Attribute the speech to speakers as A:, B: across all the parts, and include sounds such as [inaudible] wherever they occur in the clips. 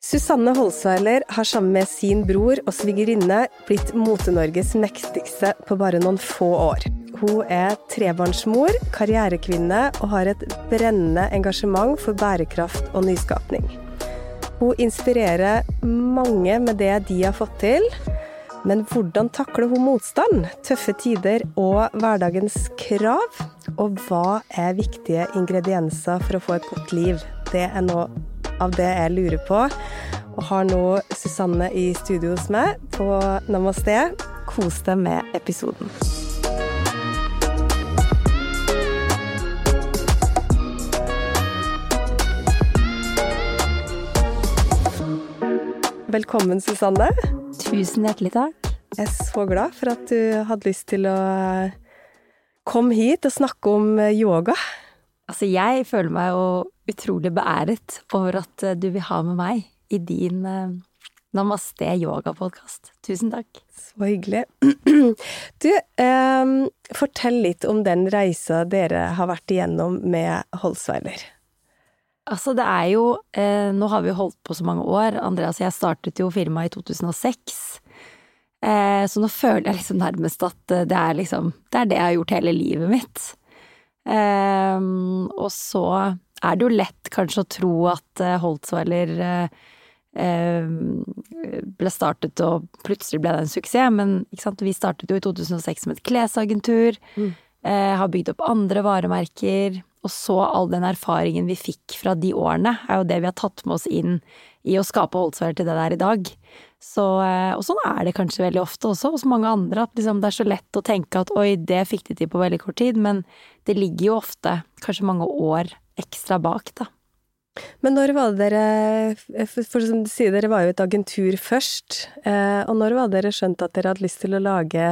A: Susanne Holsweiler har sammen med sin bror og svigerinne blitt Mote-Norges mektigste på bare noen få år. Hun er trebarnsmor, karrierekvinne og har et brennende engasjement for bærekraft og nyskapning. Hun inspirerer mange med det de har fått til. Men hvordan takler hun motstand, tøffe tider og hverdagens krav? Og hva er viktige ingredienser for å få et godt liv? Det er noe av det jeg lurer på. Og har nå Susanne i studio hos meg på Namaste. Kos deg med episoden. Velkommen, Susanne.
B: Tusen hjertelig takk.
A: Jeg er så glad for at du hadde lyst til å komme hit og snakke om yoga.
B: Altså, jeg føler meg jo utrolig beæret over at eh, du vil ha med meg i din eh, Namaste yoga-podkast. Tusen takk.
A: Så hyggelig. [clears throat] Du, eh, fortell litt om den reisa dere har vært igjennom med Holsweiler.
B: Altså, det er jo eh, Nå har vi jo holdt på så mange år. Andreas og jeg startet jo firmaet i 2006. Eh, så nå føler jeg liksom nærmest at eh, det er liksom Det er det jeg har gjort hele livet mitt. Eh, og så er det jo lett kanskje å tro at uh, Holtzweiler uh, ble startet og plutselig ble det en suksess, men vi startet jo i 2006 som et klesagentur. Mm. Uh, har bygd opp andre varemerker. Og så all den erfaringen vi fikk fra de årene, er jo det vi har tatt med oss inn i å skape Holtzweiler til det det er i dag. Så, og sånn er det kanskje veldig ofte også hos mange andre, at liksom det er så lett å tenke at oi, det fikk de til på veldig kort tid, men det ligger jo ofte kanskje mange år ekstra bak, da.
A: Men når var det dere For, for som du sier, dere var jo et agentur først. Eh, og når var det dere skjønt at dere hadde lyst til å lage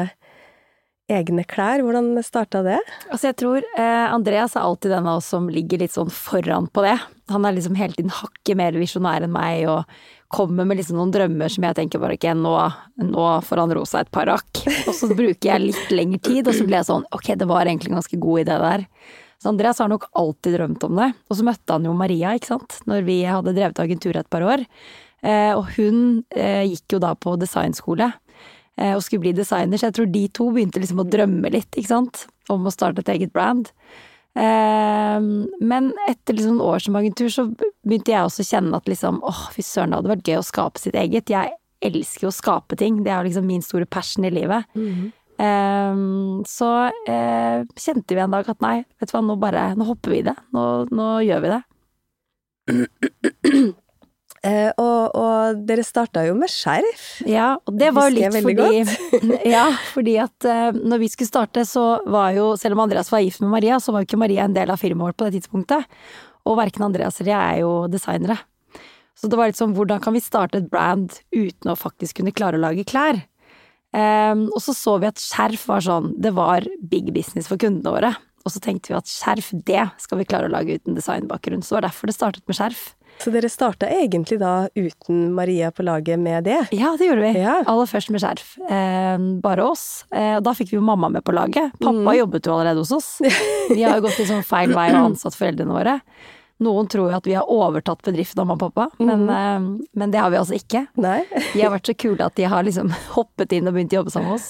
A: egne klær? Hvordan starta det?
B: Altså, jeg tror eh, Andreas er alltid den av oss som ligger litt sånn foran på det. Han er liksom hele tiden hakket mer visjonær enn meg, og kommer med liksom noen drømmer som jeg tenker bare ikke nå, nå får han ro seg et par rakk. Og så bruker jeg litt lengre tid, og så ble jeg sånn ok, det var egentlig en ganske god idé der. Så Andreas har nok alltid drømt om det. Og så møtte han jo Maria, ikke sant, når vi hadde drevet agentur et par år. Eh, og hun eh, gikk jo da på designskole eh, og skulle bli designer, så jeg tror de to begynte liksom å drømme litt, ikke sant, om å starte et eget brand. Men etter liksom år som agentur så begynte jeg også å kjenne at liksom åh, fy søren, det hadde vært gøy å skape sitt eget. Jeg elsker jo å skape ting, det er jo liksom min store passion i livet. Mm. Um, så uh, kjente vi en dag at nei, vet du hva, nå bare Nå hopper vi i det. Nå, nå gjør vi det.
A: Uh, og, og, dere starta jo med skjerf.
B: Ja, og det var jo litt fordi [laughs] Ja, fordi at uh, når vi skulle starte, så var jo Selv om Andreas var gift med Maria, så var jo ikke Maria en del av firmaet vårt på det tidspunktet. Og verken Andreas eller jeg er jo designere. Så det var litt sånn, hvordan kan vi starte et brand uten å faktisk kunne klare å lage klær? Um, og så så vi at skjerf var sånn, det var big business for kundene våre. Og så tenkte vi at skjerf, det skal vi klare å lage uten designbakgrunn. Så det var derfor det startet med skjerf.
A: Så dere starta egentlig da uten Maria på laget med det?
B: Ja, det gjorde vi. Ja. Aller først med skjerf. Eh, bare oss. Eh, da fikk vi jo mamma med på laget. Pappa mm. jobbet jo allerede hos oss. [laughs] Vi har jo gått i sånn feil vei og ansatt foreldrene våre. Noen tror jo at vi har overtatt bedriften av mamma og pappa, mm. men, uh, men, det har vi altså ikke.
A: Nei. [laughs]
B: de har vært så kule at de har liksom [laughs] hoppet inn og begynt å jobbe sammen med oss.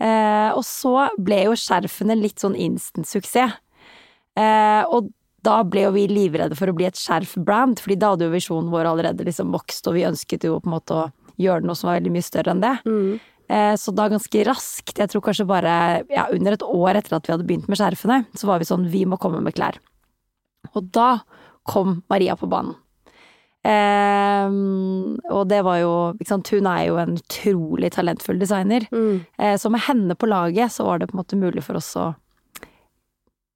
B: Uh, og så ble jo skjerfene litt sånn instant-suksess. Uh, og da ble jo vi livredde for å bli et skjerfbrand, fordi da hadde jo visjonen vår allerede liksom vokst, og vi ønsket jo på en måte å gjøre noe som var veldig mye større enn det. Mm. Så da ganske raskt, jeg tror kanskje bare ja, under et år etter at vi hadde begynt med skjerfene, så var vi sånn vi må komme med klær. Og da kom Maria på banen. Eh, og det var jo ikke sant, Hun er jo en utrolig talentfull designer. Mm. Eh, så med henne på laget så var det på en måte mulig for oss å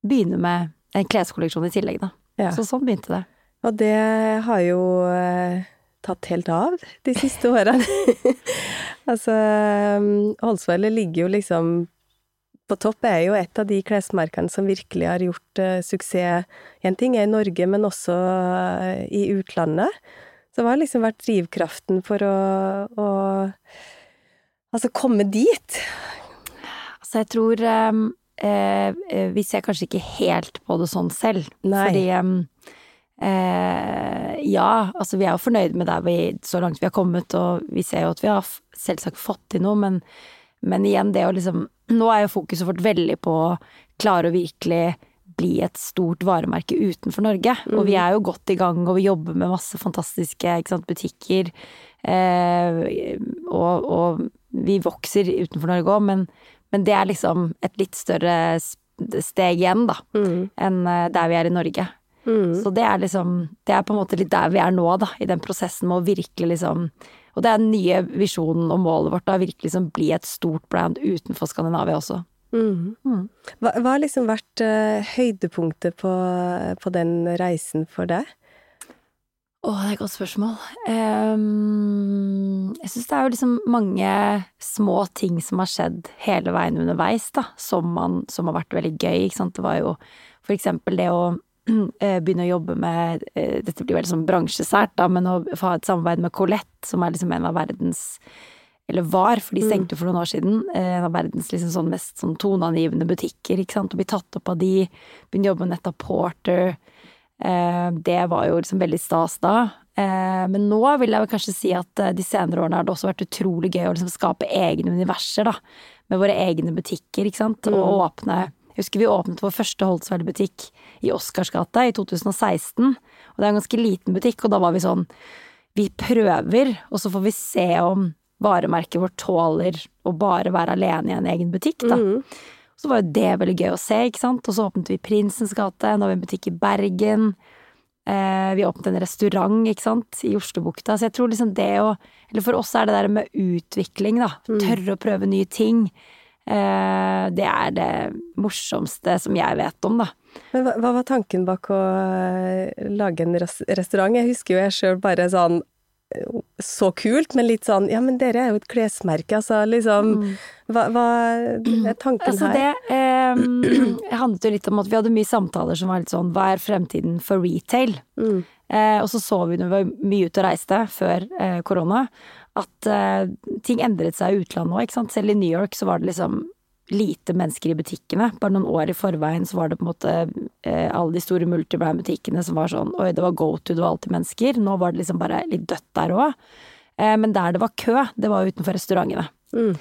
B: begynne med en kleskolleksjon i tillegg, da. Ja. Så sånn begynte det.
A: Og det har jo eh, tatt helt av de siste årene. [laughs] altså, Holsvelle ligger jo liksom på topp, er jo et av de klesmerkene som virkelig har gjort uh, suksess. Én ting er i Norge, men også uh, i utlandet. Så det har liksom vært drivkraften for å, å altså komme dit.
B: Altså, jeg tror um, Vi ser kanskje ikke helt på det sånn selv.
A: Nei.
B: Fordi Eh, ja, altså vi er jo fornøyd med der vi, så langt vi har kommet, og vi ser jo at vi har selvsagt fått til noe, men, men igjen, det å liksom Nå er jo fokuset vårt veldig på å klare å virkelig bli et stort varemerke utenfor Norge. Mm. Og vi er jo godt i gang, og vi jobber med masse fantastiske sant, butikker. Eh, og, og, vi vokser utenfor Norge òg, men, men, det er liksom et litt større steg igjen, da, mm. enn eh, der vi er i Norge. Mm. Så det er liksom Det er på en måte litt der vi er nå, da, i den prosessen med å virkelig liksom Og det er den nye visjonen og målet vårt, da, virkelig liksom bli et stort brand utenfor Skandinavia også.
A: Mm. Mm. Hva, hva, har liksom vært uh, høydepunktet på, på, den reisen for deg?
B: Å, det er et godt spørsmål. Um, jeg syns det er jo liksom mange små ting som har skjedd hele veien underveis, da, som, man, som har vært veldig gøy, ikke sant. Det var jo for eksempel det å [clears throat] Eh, begynne å jobbe med eh, Dette blir veldig sånn bransjesært, da, men å få ha et samarbeid med Colette, som er liksom en av verdens eller var, for de mm. stengte for noen år siden, eh, en av verdens liksom sånn mest sånn toneangivende butikker, ikke sant, Å bli tatt opp av de, begynne å jobbe med Netta Porter. Det var jo liksom veldig stas da. Men nå vil jeg kanskje si at de senere årene har det også vært utrolig gøy å liksom skape egne universer, da. Med våre egne butikker, ikke sant, og mm. åpne jeg husker vi åpnet vår første Holtzweiler-butikk i Oscarsgata i 2016. Og det er en ganske liten butikk, og da var vi sånn Vi prøver, og så får vi se om varemerket vårt tåler å bare være alene i en egen butikk, da. Mm. Så var jo det veldig gøy å se, ikke sant. Og så åpnet vi Prinsens gate, nå har vi en butikk i Bergen. Eh, vi åpnet en restaurant, ikke sant, i Oslobukta. Så jeg tror liksom det å Eller for oss er det der med utvikling, da. Mm. Tørre å prøve nye ting. Eh, det er det morsomste som jeg vet om, da.
A: Men hva, hva var tanken bak å eh, lage en restaurant? Jeg husker jo jeg sjøl bare sånn så kult, men litt sånn Ja, men dere er jo et klesmerke, altså liksom mm. Hva, hva er tanken
B: altså,
A: her?
B: Det eh, [clears throat] handlet jo litt om at vi hadde mye samtaler som var litt sånn Hva er fremtiden for retail? Mm. Eh, og så så vi når vi var mye ute og reiste før eh, korona, at uh, ting endret seg i utlandet òg, ikke sant. Selv i New York så var det liksom lite mennesker i butikkene. Bare noen år i forveien så var det på en måte eh, alle de store multibrand-butikkene som var sånn oi, det var go to, det var alltid mennesker. Nå var det liksom bare litt dødt der òg. Eh, men der det var kø, det var utenfor restaurantene. Mm.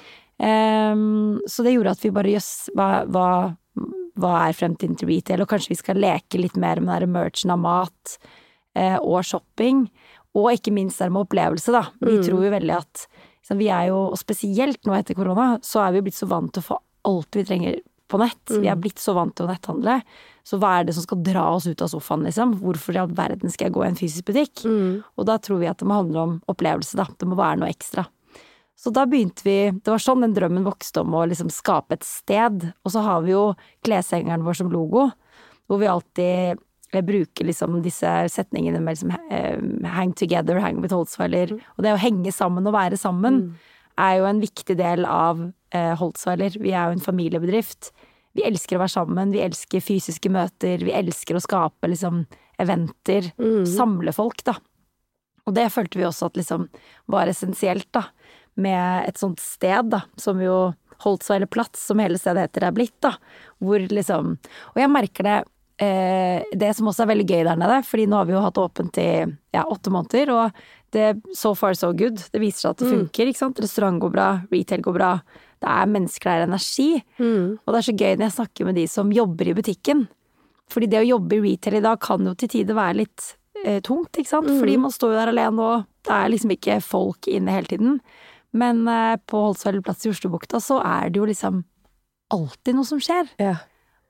B: Eh, så det gjorde at vi bare jøss, hva, hva, hva, er fremtiden til retail? Og kanskje vi skal leke litt mer med den merchen av mat og shopping. Og ikke minst det med opplevelse, da. Vi mm. tror jo veldig at liksom, vi er jo, og spesielt nå etter korona, så er vi blitt så vant til å få alt vi trenger på nett. Mm. Vi er blitt så vant til å netthandle. Så hva er det som skal dra oss ut av sofaen, liksom? Hvorfor i all verden skal jeg gå i en fysisk butikk? Mm. Og da tror vi at det må handle om opplevelse, da. Det må være noe ekstra. Så da begynte vi Det var sånn den drømmen vokste om å liksom skape et sted. Og så har vi jo kleshengeren vår som logo, hvor vi alltid bruker liksom disse setningene med liksom uh, hang together, hang with Holtzweiler. Mm. Og det å henge sammen og være sammen mm. er jo en viktig del av Holtzweiler. Vi er jo en familiebedrift. Vi elsker å være sammen, vi elsker fysiske møter, vi elsker å skape liksom eventer. Mm. Samle folk, da. Og det følte vi også at liksom var essensielt, da. Med et sånt sted, da, som jo Holtzweiler Platz, som hele stedet heter, er blitt, da. Hvor liksom Og jeg merker det eh, det som også er veldig gøy der nede, fordi nå har vi jo hatt åpent i ja, åtte måneder, og det so far so good. Det viser seg at det mm. funker, ikke sant. Restaurant går bra, retail går bra. Det er mennesker, det er energi. Mm. Og det er så gøy når jeg snakker med de som jobber i butikken. Fordi det å jobbe i retail i dag kan jo til tider være litt eh, tungt, ikke sant. Mm. Fordi man står jo der alene, og det er liksom ikke folk inne hele tiden. Men eh, på Holsveld plass i Oslobukta så er det jo liksom alltid noe som skjer. Ja.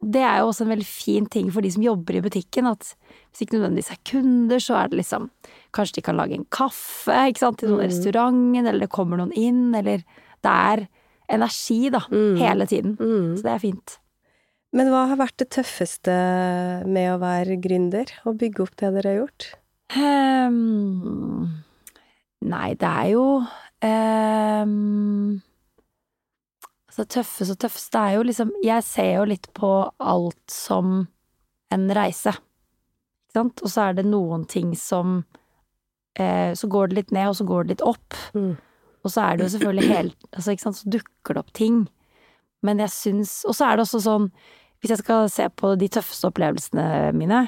B: Det er jo også en veldig fin ting for de som jobber i butikken, at hvis ikke nødvendigvis er kunder, så er det liksom Kanskje de kan lage en kaffe ikke sant, til noen i mm. restauranten, eller det kommer noen inn, eller Det er energi, da, mm. hele tiden. Mm. Så det er fint.
A: Men hva har vært det tøffeste med å være gründer og bygge opp det dere har gjort?
B: Um, nei, det er jo um, Altså, tøffest og tøffest, det er jo liksom Jeg ser jo litt på alt som en reise, ikke sant? Og så er det noen ting som eh, Så går det litt ned, og så går det litt opp.
A: Mm.
B: Og så er det jo selvfølgelig helt Altså, ikke sant, så dukker det opp ting. Men jeg syns Og så er det også sånn, hvis jeg skal se på de tøffeste opplevelsene mine,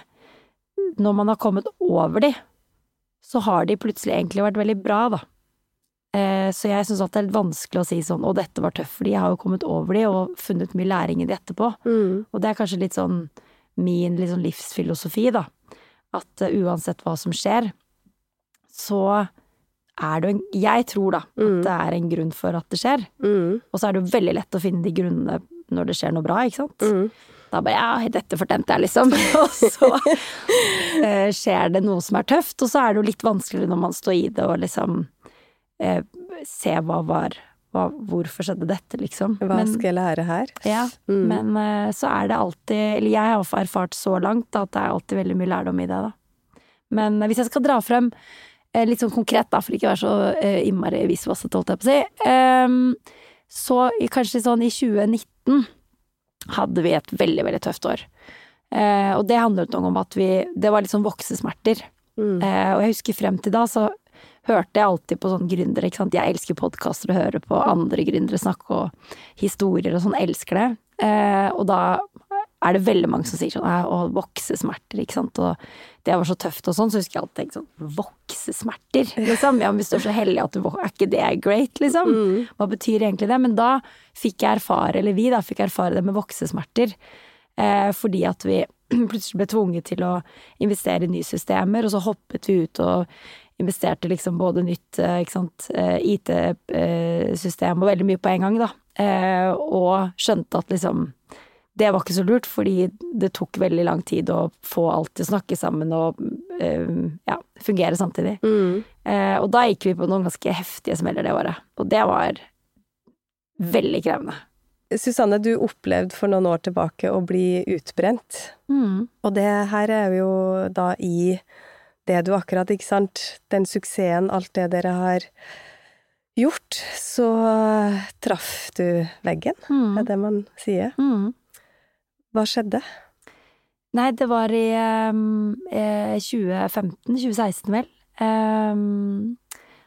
B: når man har kommet over de, så har de plutselig egentlig vært veldig bra, da. Eh, så jeg syns at det er litt vanskelig å si sånn 'å, dette var tøft', fordi jeg har jo kommet over de og funnet mye læring i det etterpå.
A: Mm.
B: Og det er kanskje litt sånn min litt sånn livsfilosofi, da. At uh, uansett hva som skjer, så er det en Jeg tror da at det er en grunn for at det skjer.
A: Mm.
B: Og så er det jo veldig lett å finne de grunnene når det skjer noe bra, ikke sant.
A: Mm.
B: Da bare ja, dette fortjente jeg, liksom. [laughs] og så eh, skjer det noe som er tøft, og så er det jo litt vanskeligere når man står i det og liksom eh, se hva var hva, Hvorfor skjedde dette, liksom.
A: Hva
B: Men-
A: skal jeg lære her?
B: ja,
A: Mm.
B: men eh, så er det alltid Eller jeg har erfart så langt da, at det er alltid veldig mye lærdom i det, da. Men eh, hvis jeg skal dra frem litt sånn konkret, da, for ikke å være så uh, innmari visvassete, holdt jeg på å si, Um, så i, kanskje sånn i 2019 hadde vi et veldig, veldig tøft år. Uh, og det handlet noe om at vi Det var litt sånn voksesmerter.
A: Mm.
B: Uh, og jeg husker frem til da så hørte jeg alltid på sånne gründere, ikke sant. Jeg elsker podkaster og hører på andre gründere snakke og historier og sånn, elsker det. Uh, og da er det veldig mange som sier sånn å, voksesmerter, ikke sant. Og det var så tøft og sånn, så husker jeg alltid tenkt sånn voksesmerter, liksom. Ja, men hvis du er så heldig at du Er ikke det great, liksom? Hva betyr egentlig det? Men da fikk jeg erfare, eller vi da, fikk erfare det med voksesmerter. Eh, fordi at vi [clears throat] plutselig ble tvunget til å investere i nye systemer, og så hoppet vi ut og investerte liksom både nytt eh, ikke sant, IT-system og veldig mye på en gang, da. Eh, og skjønte at liksom det var ikke så lurt, fordi det tok veldig lang tid å få alt til å snakke sammen og eh, ja, fungere samtidig.
A: Mm.
B: Eh, og da gikk vi på noen ganske heftige smeller det året, og det var veldig krevende.
A: Susanne, du opplevde for noen år tilbake å bli utbrent. Og det her er jo da i det du akkurat, ikke sant, den suksessen, alt det dere har gjort, så traff du veggen,
B: Mm.
A: er det man sier.
B: Mm.
A: Hva skjedde?
B: Nei, det var i um, eh, 2015-2016, vel. Um,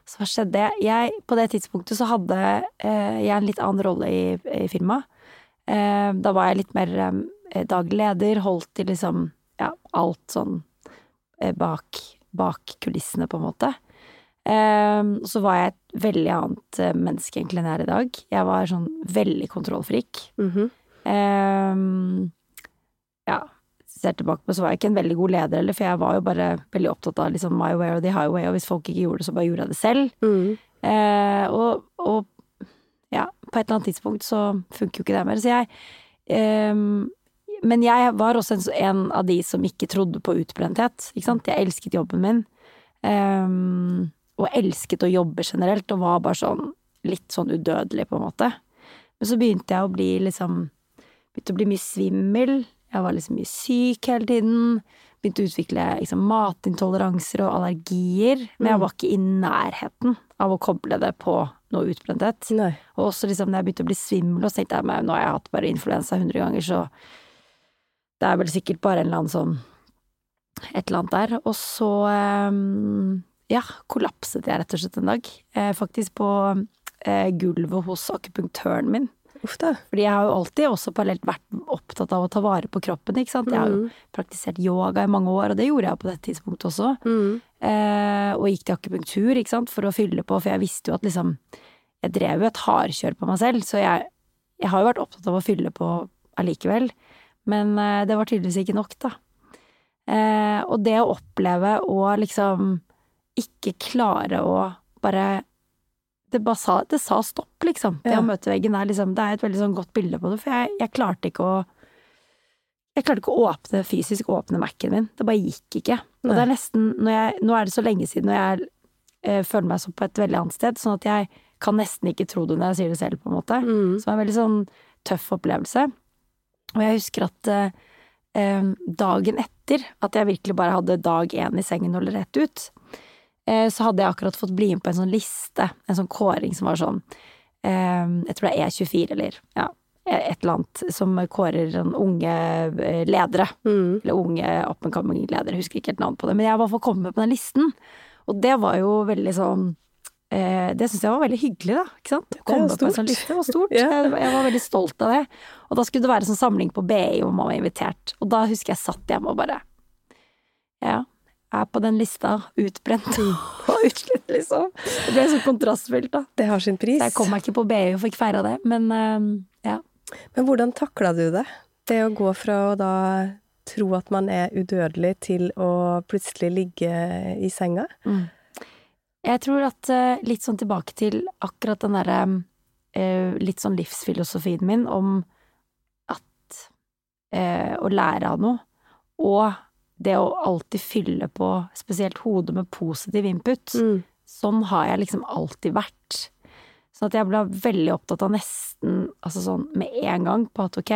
B: så hva skjedde? Jeg, på det tidspunktet så hadde eh, jeg en litt annen rolle i, i firmaet. Eh, da var jeg litt mer um, daglig leder, holdt i liksom ja, alt sånn eh, bak, bak kulissene, på en måte. Så var jeg et veldig annet eh, menneske egentlig enn jeg er i dag. Jeg var sånn veldig kontrollfrik. Mm -hmm. Ser tilbake på så var jeg ikke en veldig god leder heller, for jeg var jo bare veldig opptatt av liksom my way or the highway, og hvis folk ikke gjorde det, så bare gjorde jeg det selv.
A: Mm.
B: Eh, og, og ja, på et eller annet tidspunkt så funker jo ikke det mer, så jeg ehm, Men jeg var også en, en av de som ikke trodde på utbrenthet, ikke sant. Jeg elsket jobben min. ehm, og elsket å jobbe generelt, og var bare sånn litt sånn udødelig, på en måte. Men så begynte jeg å bli liksom Begynte å bli mye svimmel. Jeg var liksom mye syk hele tiden. Begynte å utvikle liksom, matintoleranser og allergier. Men jeg var ikke i nærheten av å koble det på noe utbrenthet.
A: Nei.
B: Og også liksom når jeg begynte å bli svimmel, og så tenkte jeg meg nå har jeg hatt bare influensa 100 ganger, så det er vel sikkert bare en eller annen sånn et eller annet der. Og så ehm, ja, kollapset jeg rett og slett en dag. Eh, faktisk på eh, gulvet hos akupunktøren min.
A: Uff da.
B: Fordi jeg har jo alltid også parallelt vært opptatt av å ta vare på kroppen, ikke sant. Jeg har jo praktisert yoga i mange år, og det gjorde jeg på dette tidspunktet også.
A: Mm.
B: Eh, og gikk til akupunktur, ikke sant, for å fylle på, for jeg visste jo at liksom Jeg drev jo et hardkjør på meg selv, så jeg, jeg har jo vært opptatt av å fylle på allikevel. Men eh, det var tydeligvis ikke nok, da. Eh, og det å oppleve å liksom ikke klare å bare det bare sa, det sa stopp, liksom. Det
A: Ja.
B: å møte veggen er liksom Det er et veldig sånn godt bilde på det, for jeg, jeg klarte ikke å Jeg klarte ikke å åpne, fysisk åpne Mac-en min. Det bare gikk ikke. Og det er nesten når jeg, Nå er det så lenge siden, og jeg eh, føler meg som på et veldig annet sted, sånn at jeg kan nesten ikke tro det når jeg sier det selv, på en måte.
A: Mm.
B: Som er en veldig sånn tøff opplevelse. Og jeg husker at eh, eh, dagen etter at jeg virkelig bare hadde dag én i sengen og rett ut, så hadde jeg akkurat fått bli med på en sånn liste, en sånn kåring som var sånn eh, Jeg tror det er E24, eller ja, et eller annet, som kårer sånn unge ledere. ledere. Eller unge up and coming ledere, husker ikke helt navnet på det. Men jeg var for å komme med på den listen. Og det var jo veldig sånn eh, Det syns jeg var veldig hyggelig, da. Ikke sant? Komme på en sånn
A: liste,
B: liste var stort. [laughs]
A: yeah.
B: jeg, jeg var veldig stolt av det. Og da skulle det være en sånn samling på BI hvor man var invitert. Og da husker jeg satt hjemme og bare Ja, er på den lista. Utbrent [laughs] og utslitt, liksom. Det ble så kontrastfylt, da.
A: Det har sin pris.
B: Så jeg kom meg ikke på BU og fikk feira det, men eh, ja.
A: Men hvordan takla du det? Det å gå fra å da tro at man er udødelig, til å plutselig ligge i senga?
B: Jeg tror at eh, litt sånn tilbake til akkurat den derre eh, litt sånn livsfilosofien min om at eh, å lære av noe, og det å alltid fylle på spesielt hodet med positiv input, sånn har jeg liksom alltid vært. Sånn at jeg ble veldig opptatt av nesten, altså sånn med en gang, på at ok,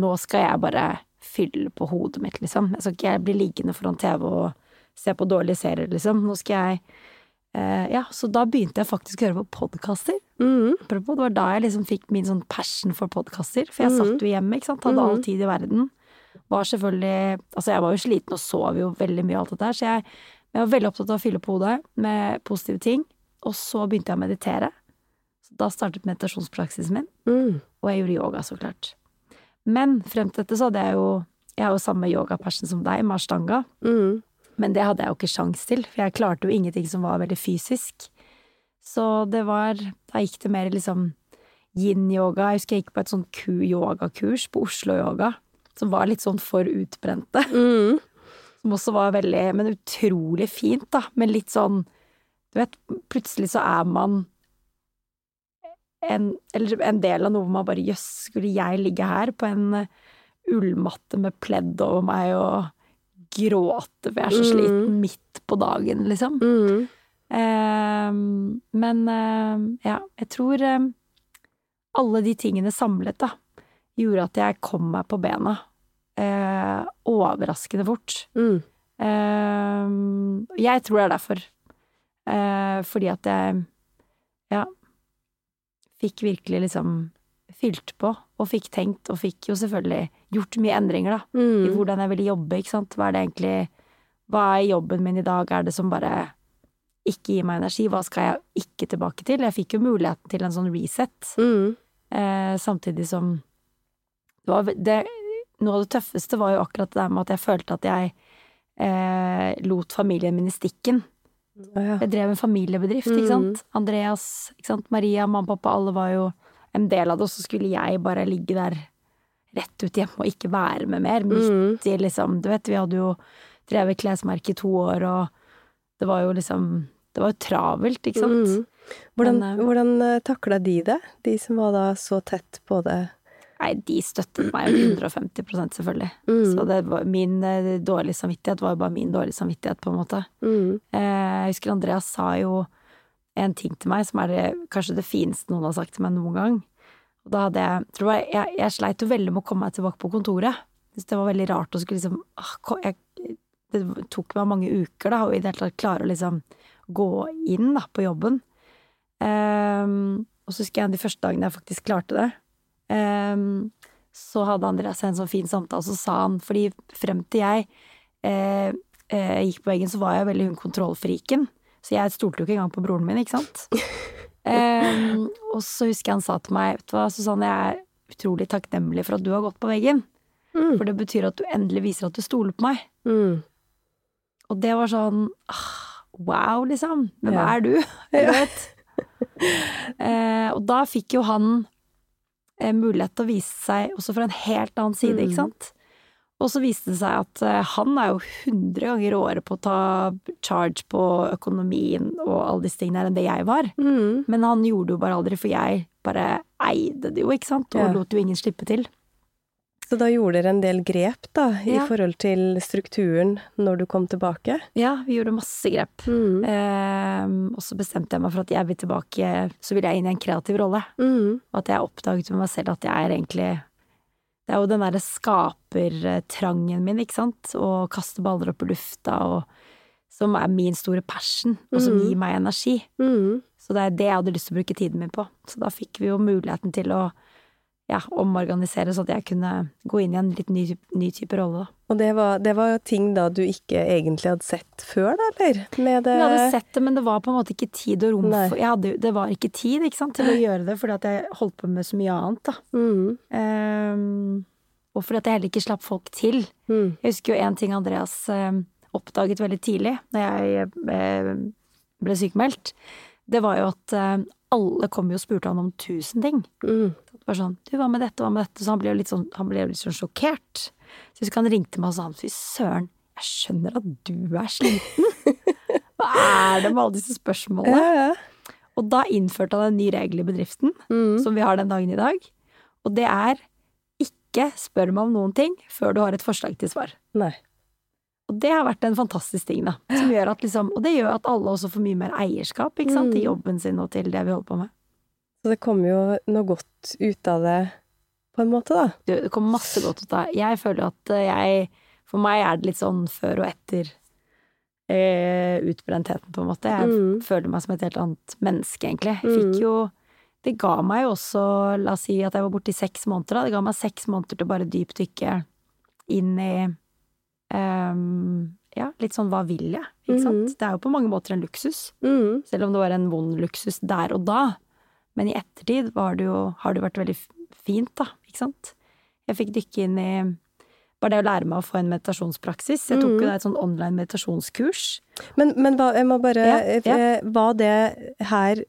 B: nå skal jeg bare fylle på hodet mitt, liksom. Jeg skal ikke bli liggende foran TV og se på dårlige serier, liksom. Nå skal jeg eh, Ja, så da begynte jeg faktisk å høre på podkaster. Mm. det var da jeg liksom fikk min sånn passion for podkaster. For jeg satt jo hjemme, ikke sant. Hadde all tid i verden. Var selvfølgelig Altså, jeg var jo sliten og sov jo veldig mye alt dette her, så jeg, jeg var veldig opptatt av å fylle på hodet med positive ting. Og så begynte jeg å meditere. Så da startet meditasjonspraksisen min. Og jeg gjorde yoga, så klart. Men frem til dette så hadde jeg jo Jeg har jo samme yogapassion som deg, med ashtanga. Men det hadde jeg jo ikke sjans til, for jeg klarte jo ingenting som var veldig fysisk. Så det var Da gikk det mer liksom yin-yoga. Jeg husker jeg gikk på et sånn ku-yoga-kurs på Oslo Yoga, som var litt sånn for utbrente. [laughs] Som også var veldig Men utrolig fint, da. Men litt sånn Du vet, plutselig så er man en, eller en del av noe man bare Jøss, skulle jeg ligge her på en eh, ullmatte med pledd over meg og gråte for jeg er så sliten midt på dagen, liksom. Eh, men eh, ja, jeg tror eh, alle de tingene samlet, da, gjorde at jeg kom meg på bena. Eh, overraskende fort. Eh, jeg tror det er derfor. Eh, fordi at jeg, ja, fikk virkelig liksom fylt på, og fikk tenkt, og fikk jo selvfølgelig gjort mye endringer, da, i hvordan jeg ville jobbe, ikke sant. Hva er det egentlig Hva er jobben min i dag? Er det som bare ikke gir meg energi? Hva skal jeg ikke tilbake til? Jeg fikk jo muligheten til en sånn reset, eh, samtidig som var, det, Noe av det tøffeste var jo akkurat det der med at jeg følte at jeg eh, lot familien min i stikken. Jeg drev en familiebedrift, ikke sant. Andreas, ikke sant. Maria, mamma og pappa, alle var jo en del av det, og så skulle jeg bare ligge der rett ut hjemme og ikke være med mer. Midt i liksom Du vet, vi hadde jo drevet klesmerke i to år, og det var jo liksom Det var jo travelt, ikke sant.
A: Hvordan,
B: Men, eh,
A: hvordan eh, takla de det? De som var da så tett på det?
B: Nei, de støttet meg jo 150% selvfølgelig. Så det var, min eh, dårlige samvittighet var jo bare min dårlige samvittighet, på en måte. Mm. jeg husker Andreas sa jo en ting til meg som er det, kanskje det fineste noen har sagt til meg noen gang. Og da hadde jeg tror jeg, jeg, jeg sleit jo veldig med å komme meg tilbake på kontoret. Synes det var veldig rart å skulle liksom ah, jeg, Det tok meg mange uker da, å i det hele tatt klare å liksom gå inn da, på jobben. Um, og så husker jeg de første dagene jeg faktisk klarte det. Ehm, så hadde Andreas en sånn fin samtale, og så sa han Fordi frem til jeg eh, eh, gikk på veggen, så var jeg veldig hun kontrollfriken. Så jeg stolte jo ikke engang på broren min, ikke sant. um, [laughs] og så husker jeg han sa til meg, vet du hva, Susanne, jeg er utrolig takknemlig for at du har gått på veggen. For det betyr at du endelig viser at du stoler på meg. Og det var sånn ah, wow, liksom. Hvem
A: Ja.
B: er du? [laughs] Du vet. uh, [laughs] og da fikk jo han mulighet til å vise seg også fra en helt annen side, ikke sant. Og så viste det seg at eh, han er jo 100 ganger råere på å ta charge på økonomien og alle disse tingene enn det jeg var. Men han gjorde det jo bare aldri, for jeg bare eide det jo, ikke sant, og
A: Ja.
B: lot jo ingen slippe til.
A: Så da gjorde dere en del grep, da, i
B: Ja.
A: forhold til strukturen når du kom tilbake?
B: Ja, vi gjorde masse grep. Eh, og så bestemte jeg meg for at jeg vil tilbake, så vil jeg inn i en kreativ rolle. Og at jeg oppdaget med meg selv at jeg er egentlig Det er jo den derre skapertrangen min, ikke sant, å kaste baller opp i lufta og Som er min store passion, og som gir meg energi.
A: Mm.
B: Så det er det jeg hadde lyst til å bruke tiden min på. Så da fikk vi jo muligheten til å ja, omorganisere så at jeg kunne gå inn i en litt ny, ny type rolle, da.
A: Og det var, det var ting da du ikke egentlig hadde sett før, da, eller? Med det
B: Jeg hadde sett det, men det var på en måte ikke tid og rom for jeg hadde, Det var ikke tid ikke sant, til å gjøre det, fordi at jeg holdt på med så mye annet, da.
A: mm.
B: Um, og fordi at jeg heller ikke slapp folk til.
A: Mm.
B: Jeg husker jo en ting Andreas um, oppdaget veldig tidlig, når jeg um, ble sykemeldt. Det var jo at alle kom jo og spurte han om tusen ting.
A: Mm.
B: Var sånn, du, hva med dette, hva med dette? Så han ble jo litt sånn, han ble jo litt sånn sjokkert. Så jeg husker han ringte meg og sa, fy søren, jeg skjønner at du er sliten. [laughs] Hva er det med alle disse spørsmålene?
A: Ja, ja.
B: Og da innførte han en ny regel i bedriften,
A: Mm.
B: som vi har den dagen i dag. Og det er ikke spør meg om noen ting før du har et forslag til svar.
A: Nei.
B: Og det har vært en fantastisk ting, da. Som gjør at liksom, og det gjør at alle også får mye mer eierskap sant, til
A: Mm.
B: jobben sin og til det vi holder på med.
A: Så det kom jo noe godt ut av det, på en måte, da.
B: Det det kommer masse godt ut av det. Jeg føler at eh, jeg For meg er det litt sånn før og etter eh, utbrentheten, på en måte. Jeg
A: Mm.
B: føler meg som et helt annet menneske, egentlig. Jeg fikk
A: Mm.
B: jo Det ga meg jo også La oss si at jeg var borte i seks måneder, da. Det ga meg seks måneder til bare dypdykke inn i um, Ja, litt sånn hva vil jeg? Ikke sant?
A: Mhm.
B: Det er jo på mange måter en luksus.
A: Mm.
B: Selv om det var en vond luksus der og da. Men i ettertid var det jo, har det jo vært veldig fint, da. Ikke sant? Jeg fikk dykke inn i bare det å lære meg å få en meditasjonspraksis. Jeg tok jo
A: Mhm.
B: da et sånn online meditasjonskurs.
A: Men, men hva, jeg må bare
B: Ja, ja.
A: Var det her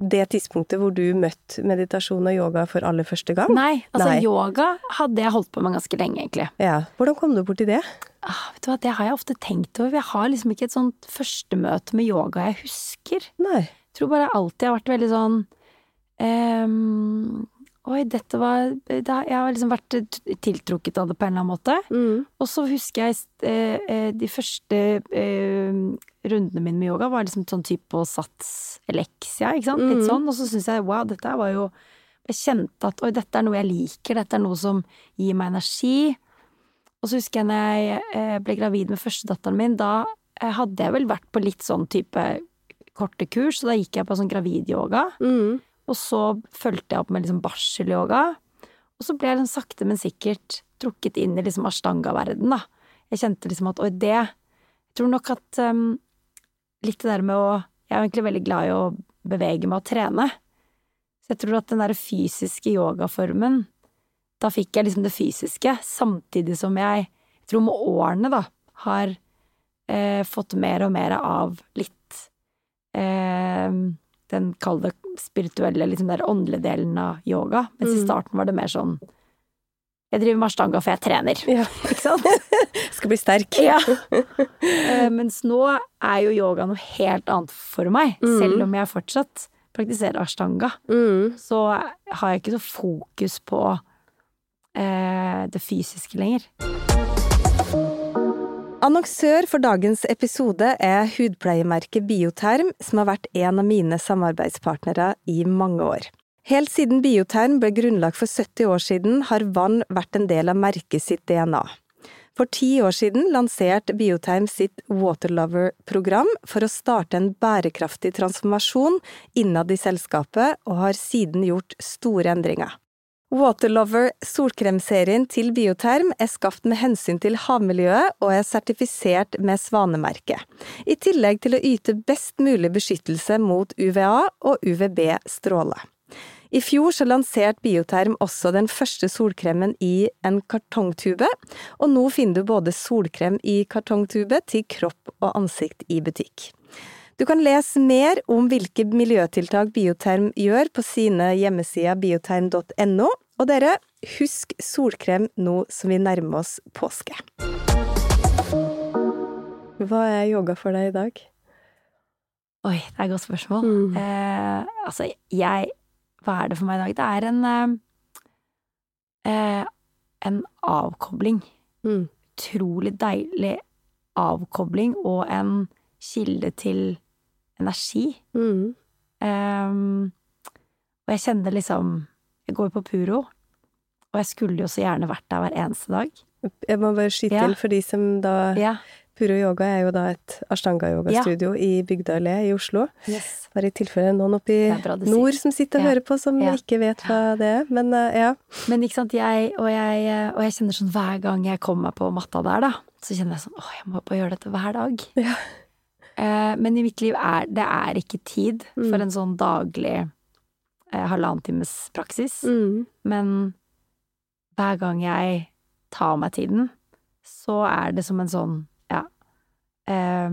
A: det tidspunktet hvor du møtte meditasjon og yoga for aller første gang?
B: Nei, altså
A: Nei.
B: yoga hadde jeg holdt på med ganske lenge, egentlig.
A: Ja. Hvordan kom du borti det?
B: Ah, vet du hva, det har jeg ofte tenkt over. Jeg har liksom ikke et sånt førstemøte med yoga jeg husker.
A: Nei.
B: Tror bare jeg alltid har vært veldig sånn um, Oi, dette var det, Jeg har liksom vært tiltrukket av det på en eller annen måte.
A: Mm.
B: Og så husker jeg eh, eh, de første eh, rundene mine med yoga var liksom sånn type på sats eleksia, ikke sant. Litt
A: Mhm.
B: sånn. Og så syns jeg wow, dette var jo Jeg kjente at oi, dette er noe jeg liker, dette er noe som gir meg energi. Og så husker jeg når jeg eh, ble gravid med førstedatteren min, da eh, hadde jeg vel vært på litt sånn type korte kurs, så da gikk jeg på sånn gravidyoga.
A: Mm.
B: Og så fulgte jeg opp med liksom barselyoga. Og så ble jeg liksom sakte, men sikkert trukket inn i liksom ashtanga-verden, da. Jeg kjente liksom at oi, det Jeg tror nok at um, litt det der med å Jeg er egentlig veldig glad i å bevege meg og trene. Så jeg tror at den derre fysiske yogaformen Da fikk jeg liksom det fysiske, samtidig som jeg Jeg tror med årene, da, har eh, fått mer og mer av litt eh, den, kall det spirituelle, liksom der åndelige delen av yoga. Mens i
A: Mm.
B: starten var det mer sånn Jeg driver med ashtanga for jeg trener.
A: Ja. [laughs]
B: Ikke sant? [laughs]
A: Skal bli sterk.
B: Ja. [laughs] Eh, mens nå er jo yoga noe helt annet for meg.
A: Mm.
B: Selv om jeg fortsatt praktiserer ashtanga,
A: Mm.
B: så har jeg ikke så fokus på eh, det fysiske lenger.
A: Annonsør for dagens episode er hudpleiemerket Bioterm, som har vært en av mine samarbeidspartnere i mange år. Helt siden Bioterm ble grunnlagt for 70 år siden, har vann vært en del av merket sitt DNA. For ti år siden lanserte Bioterm sitt Waterlover-program for å starte en bærekraftig transformasjon innad i selskapet, og har siden gjort store endringer. Waterlover solkremserien til Bioterm er skapt med hensyn til havmiljøet og er sertifisert med svanemerket, i tillegg til å yte best mulig beskyttelse mot UVA og UVB-stråle. I fjor så lanserte Bioterm også den første solkremen i en kartongtube, og nå finner du både solkrem i kartongtube til kropp og ansikt i butikk. Du kan lese mer om hvilke miljøtiltak Bioterm gjør på sine hjemmesider bioterm.no, og dere, husk solkrem nå som vi nærmer oss påske. Hva er yoga for deg i dag?
B: Oi, det er et godt spørsmål.
A: Mm.
B: Eh, altså, jeg Hva er det for meg i dag? Det er en eh, eh, En avkobling.
A: Mm.
B: Utrolig deilig avkobling og en kilde til energi.
A: Mm.
B: Um, og jeg kjenner liksom Jeg går på Puro, Og jeg skulle jo så gjerne vært der hver eneste dag.
A: Jeg må bare skyte
B: Ja.
A: til for de som da
B: Ja.
A: Puro Yoga er jo da et ashtanga-yogastudio i Bygdøy allé i Oslo.
B: Yes.
A: Bare i tilfelle noen oppe i nord som sitter og
B: Ja.
A: hører på, som
B: Ja.
A: ikke vet hva det er. Men uh, ja.
B: Men ikke sant, jeg og, jeg og jeg kjenner sånn hver gang jeg kommer meg på matta der, da, så kjenner jeg sånn åh, jeg må bare gjøre dette hver dag.
A: Ja.
B: Eh, men i mitt liv er det er ikke tid
A: Mm.
B: for en sånn daglig eh, halvannen times praksis.
A: Mm.
B: Men hver gang jeg tar meg tiden, så er det som en sånn, ja eh,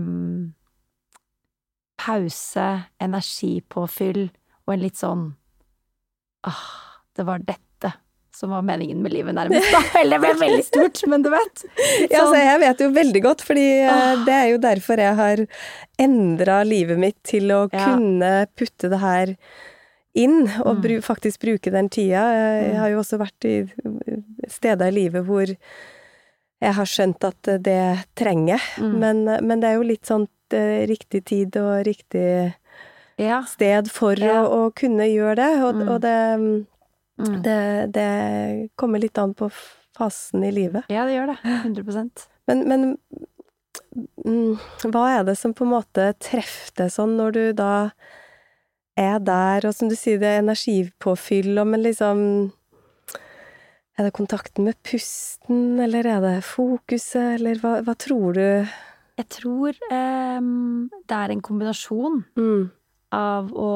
B: Pause, energipåfyll og en litt sånn Åh, det var dette som var meningen med livet, nærmest. Da. Eller det ble veldig stort, men du vet. [laughs] Så.
A: Ja, altså,
B: sånn-
A: jeg vet jo veldig godt, fordi eh, det er jo derfor jeg har endra livet mitt til å
B: Ja.
A: kunne putte det her inn, og
B: Mm.
A: bru, faktisk bruke den tida. Jeg
B: Mm.
A: har jo også vært i steder i livet hvor jeg har skjønt at det trenger jeg,
B: Mm.
A: men, men det er jo litt sånn eh, riktig tid og riktig
B: Ja.
A: sted for
B: Ja.
A: å, å kunne gjøre det, og,
B: Mm.
A: og det,
B: Mm.
A: det, det kommer litt an på fasen i livet.
B: ja, det gjør det. 100%
A: Men, men mm, hva er det som på en måte treffer deg sånn når du da er der, og som du sier, det er energipåfyll, og men liksom Er det kontakten med pusten, eller er det fokuset, eller hva, hva tror du
B: Jeg tror em, det er en kombinasjon
A: mm,
B: av å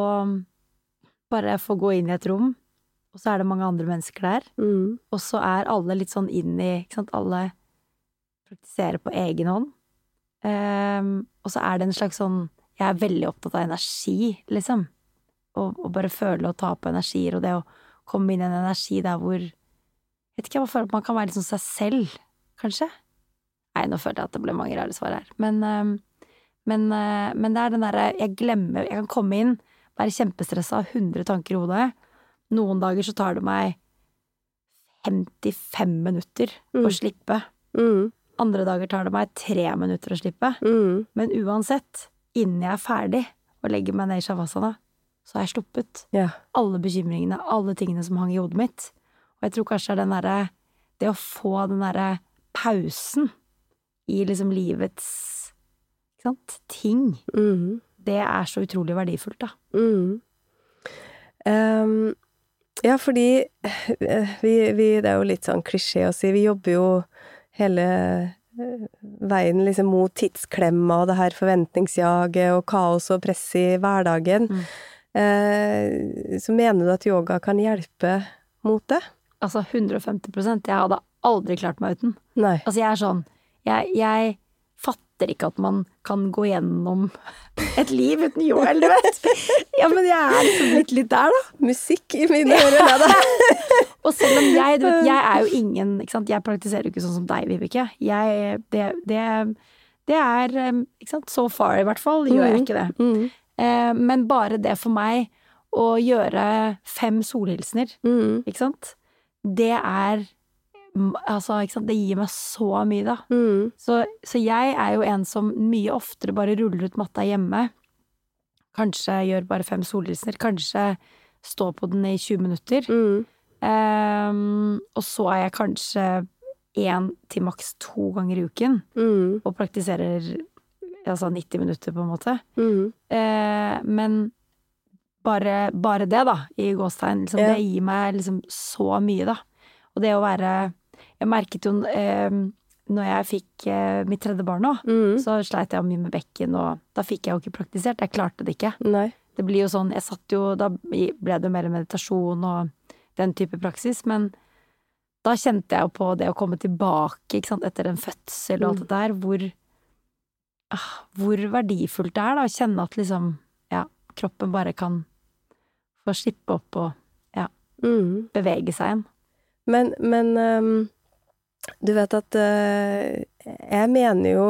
B: bare få gå inn i et rom, og så er det mange andre mennesker der.
A: mm,
B: Og så er alle litt sånn inn i Ikke sant, alle praktiserer på egen hånd. Um, og så er det en slags sånn Jeg er veldig opptatt av energi, liksom. Og, og bare føle og ta på energier, og det å komme inn i en energi der hvor Vet ikke, jeg bare føler at man kan være litt sånn seg selv, kanskje. Nei, nå følte jeg at det ble mange rare svar her. Men, ehm, men, eh, men det er den derre Jeg glemmer Jeg kan komme inn, være kjempestressa, ha 100 tanker i hodet. Noen dager så tar det meg 55 minutter
A: Mm.
B: å slippe.
A: mm,
B: Andre dager tar det meg tre minutter å slippe.
A: mm,
B: Men uansett, innen jeg er ferdig og legger meg ned i shavasana, så har jeg sluppet
A: Yeah.
B: alle bekymringene, alle tingene som hang i hodet mitt. Og jeg tror kanskje det er den derre Det å få den derre pausen i liksom livets sant, ting,
A: Mm,
B: det er så utrolig verdifullt, da.
A: mm. Ja, fordi eh, vi, vi Det er jo litt sånn klisjé å si, vi jobber jo hele eh, veien liksom mot tidsklemma og det her forventningsjaget og kaos og press i hverdagen.
B: Mm.
A: Eh, så mener du at yoga kan hjelpe mot det?
B: Altså 150% Jeg hadde aldri klart meg uten.
A: Nei.
B: Altså, jeg er sånn Jeg, jeg fatter ikke at man kan gå gjennom et liv uten Joel, du vet. Ja, men jeg er liksom blitt litt der, da.
A: Musikk i mine ører, da. [laughs]
B: Og selv om jeg, du vet, jeg er jo ingen ikke sant? Jeg praktiserer jo ikke sånn som deg, Vibeke. Jeg, det, det, det er ikke sant? So far, i hvert fall, gjør jeg ikke det.
A: Mm,
B: Eh, men bare det for meg å gjøre fem solhilsener,
A: mm,
B: ikke sant, det er mm, Altså, det gir meg så mye, da.
A: mm,
B: Så, så jeg er jo en som mye oftere bare ruller ut matta hjemme. Kanskje gjør bare fem solhilsener. Kanskje stå på den i 20 minutter.
A: mm,
B: Um, og så er jeg kanskje én til maks to ganger i uken
A: mm,
B: og praktiserer altså 90 minutter, på en måte. Eh, men bare, bare det, da, i gåstegn, liksom,
A: Ja.
B: det gir meg liksom så mye, da. Og det å være Jeg merket jo eh, når jeg fikk eh, mitt tredje barn nå,
A: mm.
B: så sleit jeg mye med bekken, og da fikk jeg jo ikke praktisert. Jeg klarte det ikke.
A: Nei.
B: Det blir jo sånn Jeg satt jo Da ble det jo mer meditasjon og den type praksis, men da kjente jeg jo på det å komme tilbake, sant, etter en fødsel og alt
A: Mm.
B: det der, hvor ah, Hvor verdifullt det er, da, å kjenne at liksom Ja, kroppen bare kan få slippe opp og
A: Mm.
B: bevege seg igjen.
A: Men, men um, du vet at uh, jeg mener jo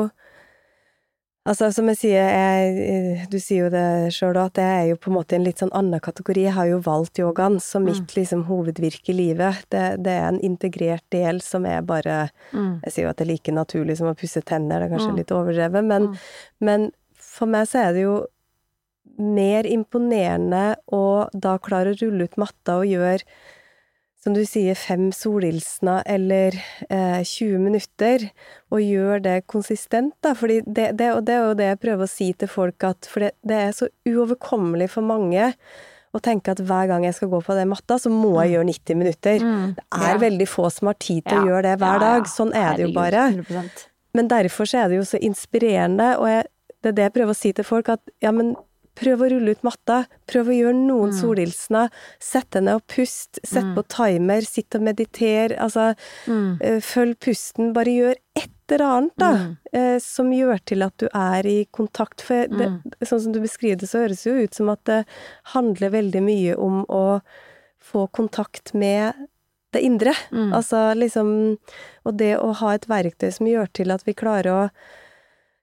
A: Altså, som jeg sier, jeg, du sier jo det sjøl òg, at jeg er jo på en måte i en litt sånn annen kategori. Jeg har jo valgt yogaen som mitt liksom hovedvirke i livet. Det, det er en integrert del som er bare
B: Mm.
A: Jeg sier jo at det er like naturlig som å pusse tenner, det er kanskje
B: Mm.
A: litt overdrevet, men,
B: Mm.
A: men for meg så er det jo mer imponerende å da klare å rulle ut matta og gjøre som du sier, fem solhilsener eller eh, 20 minutter, og gjør det konsistent, da. Fordi det, det, og det er jo det jeg prøver å si til folk, at for det, det er så uoverkommelig for mange å tenke at hver gang jeg skal gå på den matta, så må jeg gjøre 90 minutter. Det er
B: Ja.
A: veldig få som har tid til
B: Ja.
A: å gjøre det hver dag. Sånn er det jo bare.
B: 100%.
A: Men derfor så er det jo så inspirerende, og jeg, det er det jeg prøver å si til folk, at ja, men prøv å rulle ut matta, prøv å gjøre noen solhilsener, sett deg ned og pust, sett på timer, sitt og mediter, altså mm. følg pusten, bare gjør et eller annet da, eh, som gjør til at du er i kontakt, for det, sånn som du beskriver det, så høres det jo ut som at det handler veldig mye om å få kontakt med det indre. Altså liksom Og det å ha et verktøy som gjør til at vi klarer å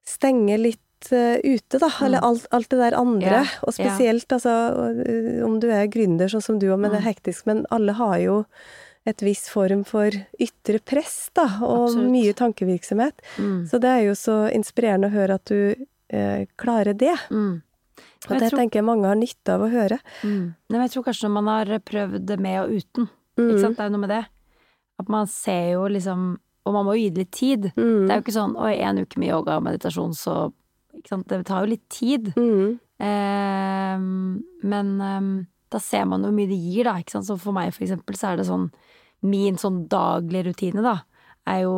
A: stenge litt eh, ute, da. Eller alt, alt det der andre.
B: Ja,
A: Og spesielt, altså, eh, om du er gründer sånn som du òg, men det er hektisk, men alle har jo et viss form for ytre press, da, og
B: Absolutt.
A: mye tankevirksomhet. Så det er jo så inspirerende å høre at du eh, klarer det.
B: Mm.
A: Og det
B: tror-
A: tenker jeg mange har nytte av å høre.
B: Mm. Nei, men jeg tror kanskje når man har prøvd det med og uten,
A: Mm.
B: ikke sant, det er jo noe med det. At man ser jo liksom Og man må jo gi det litt tid.
A: Mm.
B: Det er jo ikke sånn oi, en uke med yoga og meditasjon, så Det tar jo litt tid.
A: Mm.
B: Ehm, men ehm, da ser man jo hvor mye det gir, da. Ikke sant? Så for meg, for eksempel, så er det sånn Min sånn daglige rutine, da, er jo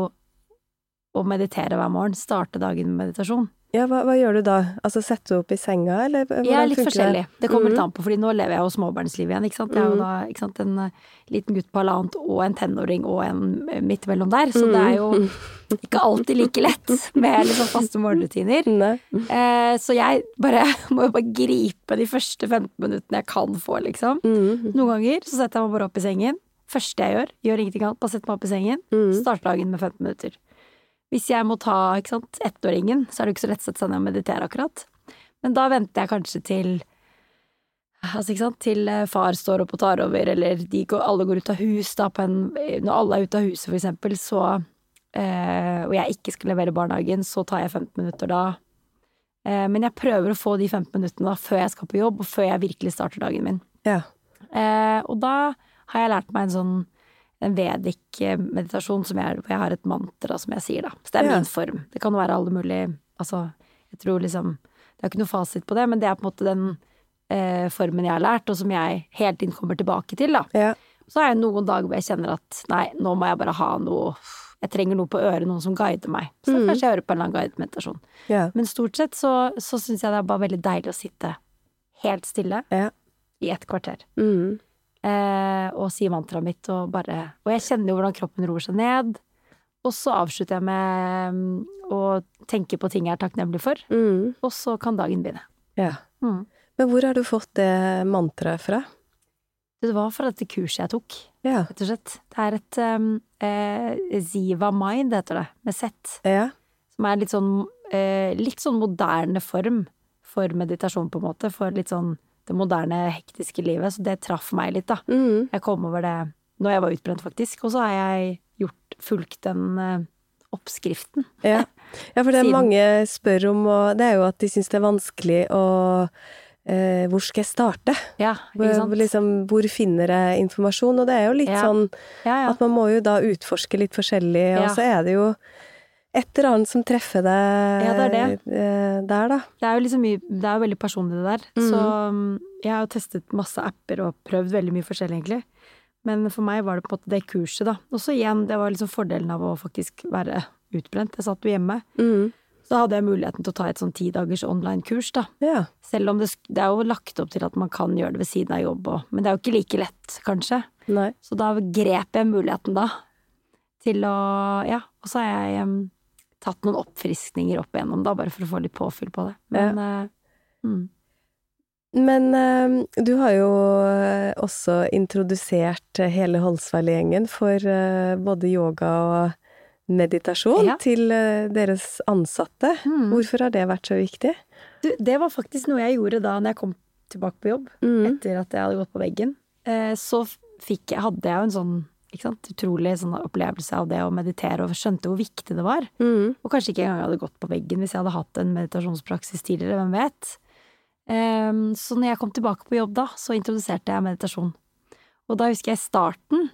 B: å meditere hver morgen. Starte dagen med meditasjon.
A: Ja, hva, hva gjør du da? Altså setter du opp i senga, eller hvordan
B: Jeg er litt forskjellig. Det kommer litt
A: Mhm.
B: an på, fordi nå lever jeg jo småbarnslivet igjen, ikke sant. Jeg er jo da ikke sant, en eh, liten gutt på halvannet og en tenåring og en eh, midt mellom der, så det er jo
A: Mhm. [laughs]
B: ikke alltid like lett med liksom faste morgenrutiner. [laughs] Eh, så jeg bare [laughs] må jo bare gripe de første 15 minuttene jeg kan få, liksom. Noen ganger så setter jeg meg bare opp i sengen. Første jeg gjør, gjør ingenting annet, bare setter meg opp i sengen. Starter dagen med 15 minutter. Hvis jeg må ta sant, ettåringen, så er det ikke så lett å sette seg ned og meditere akkurat. Men da venter jeg kanskje til Altså, ikke sant, til eh, far står opp og tar over, eller de går, alle går ut av hus, da, på en Når alle er ute av huset, for eksempel, så øh, Og jeg ikke skal levere barnehagen, så tar jeg 15 minutter da. Eh, men jeg prøver å få de 15 minuttene da før jeg skal på jobb, og før jeg virkelig starter dagen min.
A: Ja.
B: Eh, og da har jeg lært meg en sånn en Vedic-meditasjon hvor jeg har et mantra som jeg sier, da. Så det er min form. Det kan jo være alle mulige Altså, jeg tror liksom Det er ikke noe fasit på det, men det er på en måte den eh, formen jeg har lært, og som jeg hele tiden kommer tilbake til, da.
A: Ja.
B: Så har jeg noen dager hvor jeg kjenner at nei, nå må jeg bare ha noe Jeg trenger noe på øret, noen som guider meg. Så
A: Mm.
B: kanskje jeg hører på en eller annen guidemeditasjon.
A: Ja.
B: Men stort sett så, så syns jeg det er bare veldig deilig å sitte helt stille
A: Ja.
B: i et kvarter
A: Mm.
B: Eh, og sier mantraet mitt og bare Og jeg kjenner jo hvordan kroppen roer seg ned. Og så avslutter jeg med mm, å tenke på ting jeg er takknemlig for,
A: Mm.
B: og så kan dagen begynne.
A: ja.
B: Mm.
A: Men hvor har du fått det mantraet fra?
B: Det var fra dette kurset jeg tok,
A: Ja.
B: rett og slett. Det er et um, eh, Ziva Mind, heter det, med Z.
A: Ja.
B: Som er litt sånn, eh, litt sånn moderne form for meditasjon, på en måte. For litt sånn det moderne, hektiske livet. Så det traff meg litt, da.
A: Mm.
B: Jeg kom over det når jeg var utbrent, faktisk. Og så har jeg gjort, fulgt den eh, oppskriften.
A: Ja. ja, for det
B: Siden.
A: mange spør om, og det er jo at de syns det er vanskelig å eh, Hvor skal jeg starte?
B: Ja, ikke
A: Hvor, liksom, hvor finner jeg informasjon? Og det er jo litt
B: Ja.
A: sånn
B: Ja, ja.
A: at man må jo da utforske litt forskjellig, og så er det jo et eller annet som treffer deg
B: Ja, det det.
A: eh, der, da.
B: Det er jo liksom mye Det er jo veldig personlig, det der. Så mm, jeg har jo testet masse apper og prøvd veldig mye forskjellig, egentlig. Men for meg var det på en måte det kurset, da. Og så igjen, det var liksom fordelen av å faktisk være utbrent. Jeg satt jo hjemme.
A: Mm.
B: Så hadde jeg muligheten til å ta et sånn ti dagers online-kurs, da.
A: Ja.
B: Selv om det, det er jo lagt opp til at man kan gjøre det ved siden av jobb og Men det er jo ikke like lett, kanskje.
A: Nei.
B: Så da grep jeg muligheten da til å Ja, og så er jeg tatt noen oppfriskninger opp igjennom, da, bare for å få litt påfyll på det. Men eh, mm.
A: Men uh, du har jo eh, også introdusert hele Holsveilet-gjengen for uh, både yoga og meditasjon
B: Ja.
A: til deres ansatte.
B: Mm.
A: Hvorfor har det vært så viktig?
B: Du, det var faktisk noe jeg gjorde da når jeg kom tilbake på jobb,
A: Mm.
B: etter at jeg hadde gått på veggen. Så jeg, hadde jeg jo en sånn utrolig sånn opplevelse av det å meditere, og skjønte hvor viktig det var.
A: Mm.
B: Og kanskje ikke engang jeg hadde gått på veggen hvis jeg hadde hatt en meditasjonspraksis tidligere, hvem vet. Um, så når jeg kom tilbake på jobb da, så introduserte jeg meditasjon. Og da husker jeg starten,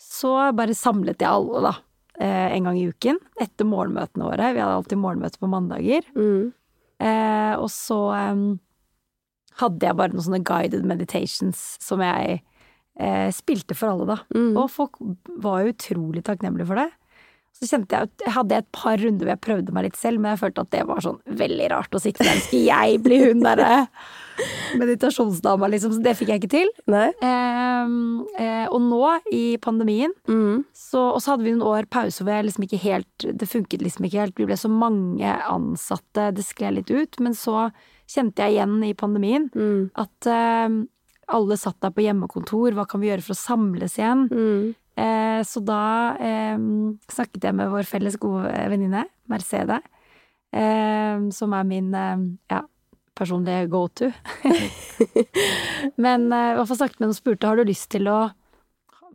B: så bare samlet jeg alle, da. eh, En gang i uken. Etter morgenmøtene våre. Vi hadde alltid morgenmøte på mandager.
A: Mm.
B: Uh, og så um, hadde jeg bare noen sånne guided meditations som jeg eh, spilte for alle, da.
A: Mm.
B: Og folk var jo utrolig takknemlige for det. Så kjente jeg at jeg hadde et par runder hvor jeg prøvde meg litt selv, men jeg følte at det var sånn veldig rart å sitte der. Skal jeg bli hun derre [laughs] meditasjonsdama, liksom? Så det fikk jeg ikke til. Ehm, eh, og nå, i pandemien,
A: Mm.
B: så, og så hadde vi noen år pause hvor jeg liksom ikke helt Det funket liksom ikke helt. Vi ble så mange ansatte, det skled litt ut. Men så kjente jeg igjen i pandemien
A: Mm.
B: at eh, alle satt der på hjemmekontor. Hva kan vi gjøre for å samles igjen?
A: Mm.
B: Eh, så da eh, snakket jeg med vår felles gode venninne, Mercede, eh, som er min eh, ja, personlige go to. [laughs] [laughs] Men eh, i hvert fall snakket med henne og spurte har du lyst til å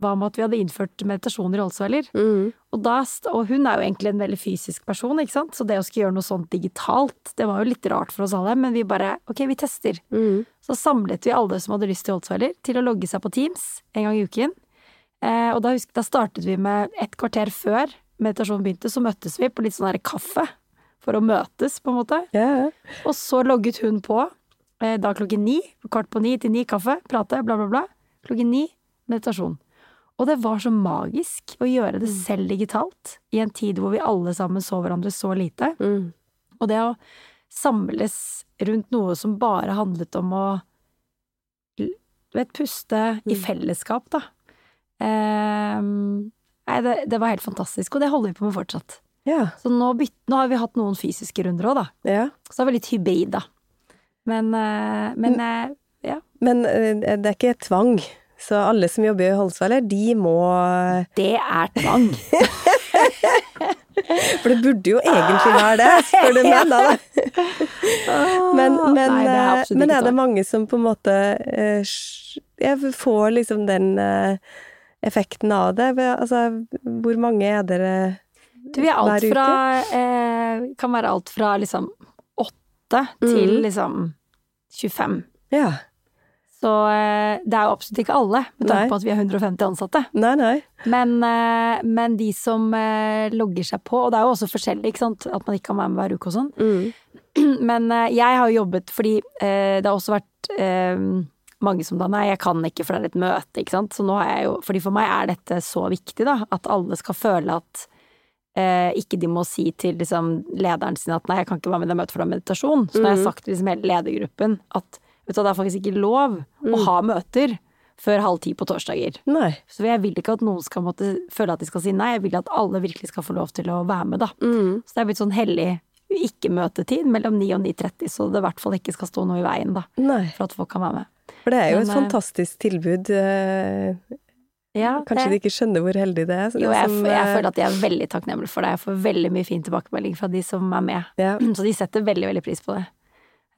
B: Hva med at vi hadde innført meditasjoner i Rollsøyler?
A: Mm.
B: Og, da, og hun er jo egentlig en veldig fysisk person, ikke sant, så det å skulle gjøre noe sånt digitalt, det var jo litt rart for oss alle, men vi bare ok, vi tester.
A: Mm.
B: Så samlet vi alle som hadde lyst til Holtzweiler, til å logge seg på Teams en gang i uken. Eh, og da, husk, da startet vi med et kvarter før meditasjonen begynte, så møttes vi på litt sånn her kaffe. For å møtes, på en måte.
A: Ja.
B: Og så logget hun på eh, da klokken ni, kvart på ni til ni kaffe, prate, bla, bla, bla. Klokken ni meditasjon. Og det var så magisk å gjøre det selv digitalt, i en tid hvor vi alle sammen så hverandre så lite.
A: Mm.
B: Og det å samles rundt noe som bare handlet om å vet, puste i
A: Mm.
B: fellesskap, da. Ehm, nei, det, det var helt fantastisk, og det holder vi på med fortsatt.
A: Yeah.
B: Så nå, byt, nå har vi hatt noen fysiske runder òg, da.
A: Yeah.
B: Så det vi litt hybrid, da. Men, eh, men eh, ja.
A: Men eh, det er ikke tvang. Så alle som jobber i Holsweiler, de må
B: Det er tvang. [laughs]
A: For det burde jo egentlig være det, spør du meg, da. Men, [laughs] men,
B: Nei, er
A: eh, men er det mange som på en måte eh, Jeg får liksom den eh, effekten av det. Altså, hvor mange er dere
B: Du, vi er alt
A: Hver uke?
B: fra eh, Kan være alt fra liksom åtte til
A: mm.
B: liksom 25.
A: Ja.
B: Så eh, det er jo absolutt ikke alle, med tanke på at vi er 150 ansatte.
A: Nei, nei.
B: Men, eh, men de som eh, logger seg på, og det er jo også forskjellig, ikke sant, at man ikke kan være med hver uke og sånn.
A: Mm. [clears throat]
B: Men jeg har jo jobbet fordi det har også vært mange som da nei, jeg kan ikke for det er et møte, ikke sant. Så nå har jeg jo Fordi for meg er dette så viktig, da, at alle skal føle at eh, ikke de må si til liksom, lederen sin at nei, jeg kan ikke være med i det møtet for det er meditasjon. Så nå har jeg sagt til liksom, hele ledergruppen at vet du, det er faktisk ikke lov å ha møter før halv ti på torsdager.
A: Nei.
B: Så jeg vil ikke at noen skal måtte føle at de skal si nei, jeg vil at alle virkelig skal få lov til å være med, da.
A: Mm.
B: Så det er blitt sånn hellig ikke-møtetid mellom 9 og 9.30, så det i hvert fall ikke skal stå noe i veien, da.
A: Nei.
B: For at folk kan være med.
A: For det er jo
B: Men,
A: et
B: eh,
A: fantastisk tilbud. eh,
B: Ja,
A: Kanskje
B: det,
A: de ikke skjønner hvor heldig det er. så det
B: Jo, jeg,
A: som,
B: jeg
A: eh,
B: føler at jeg er veldig takknemlig for det. Jeg får veldig mye fin tilbakemelding fra de som er med.
A: ja. [clears throat]
B: Så de setter veldig, veldig pris på det.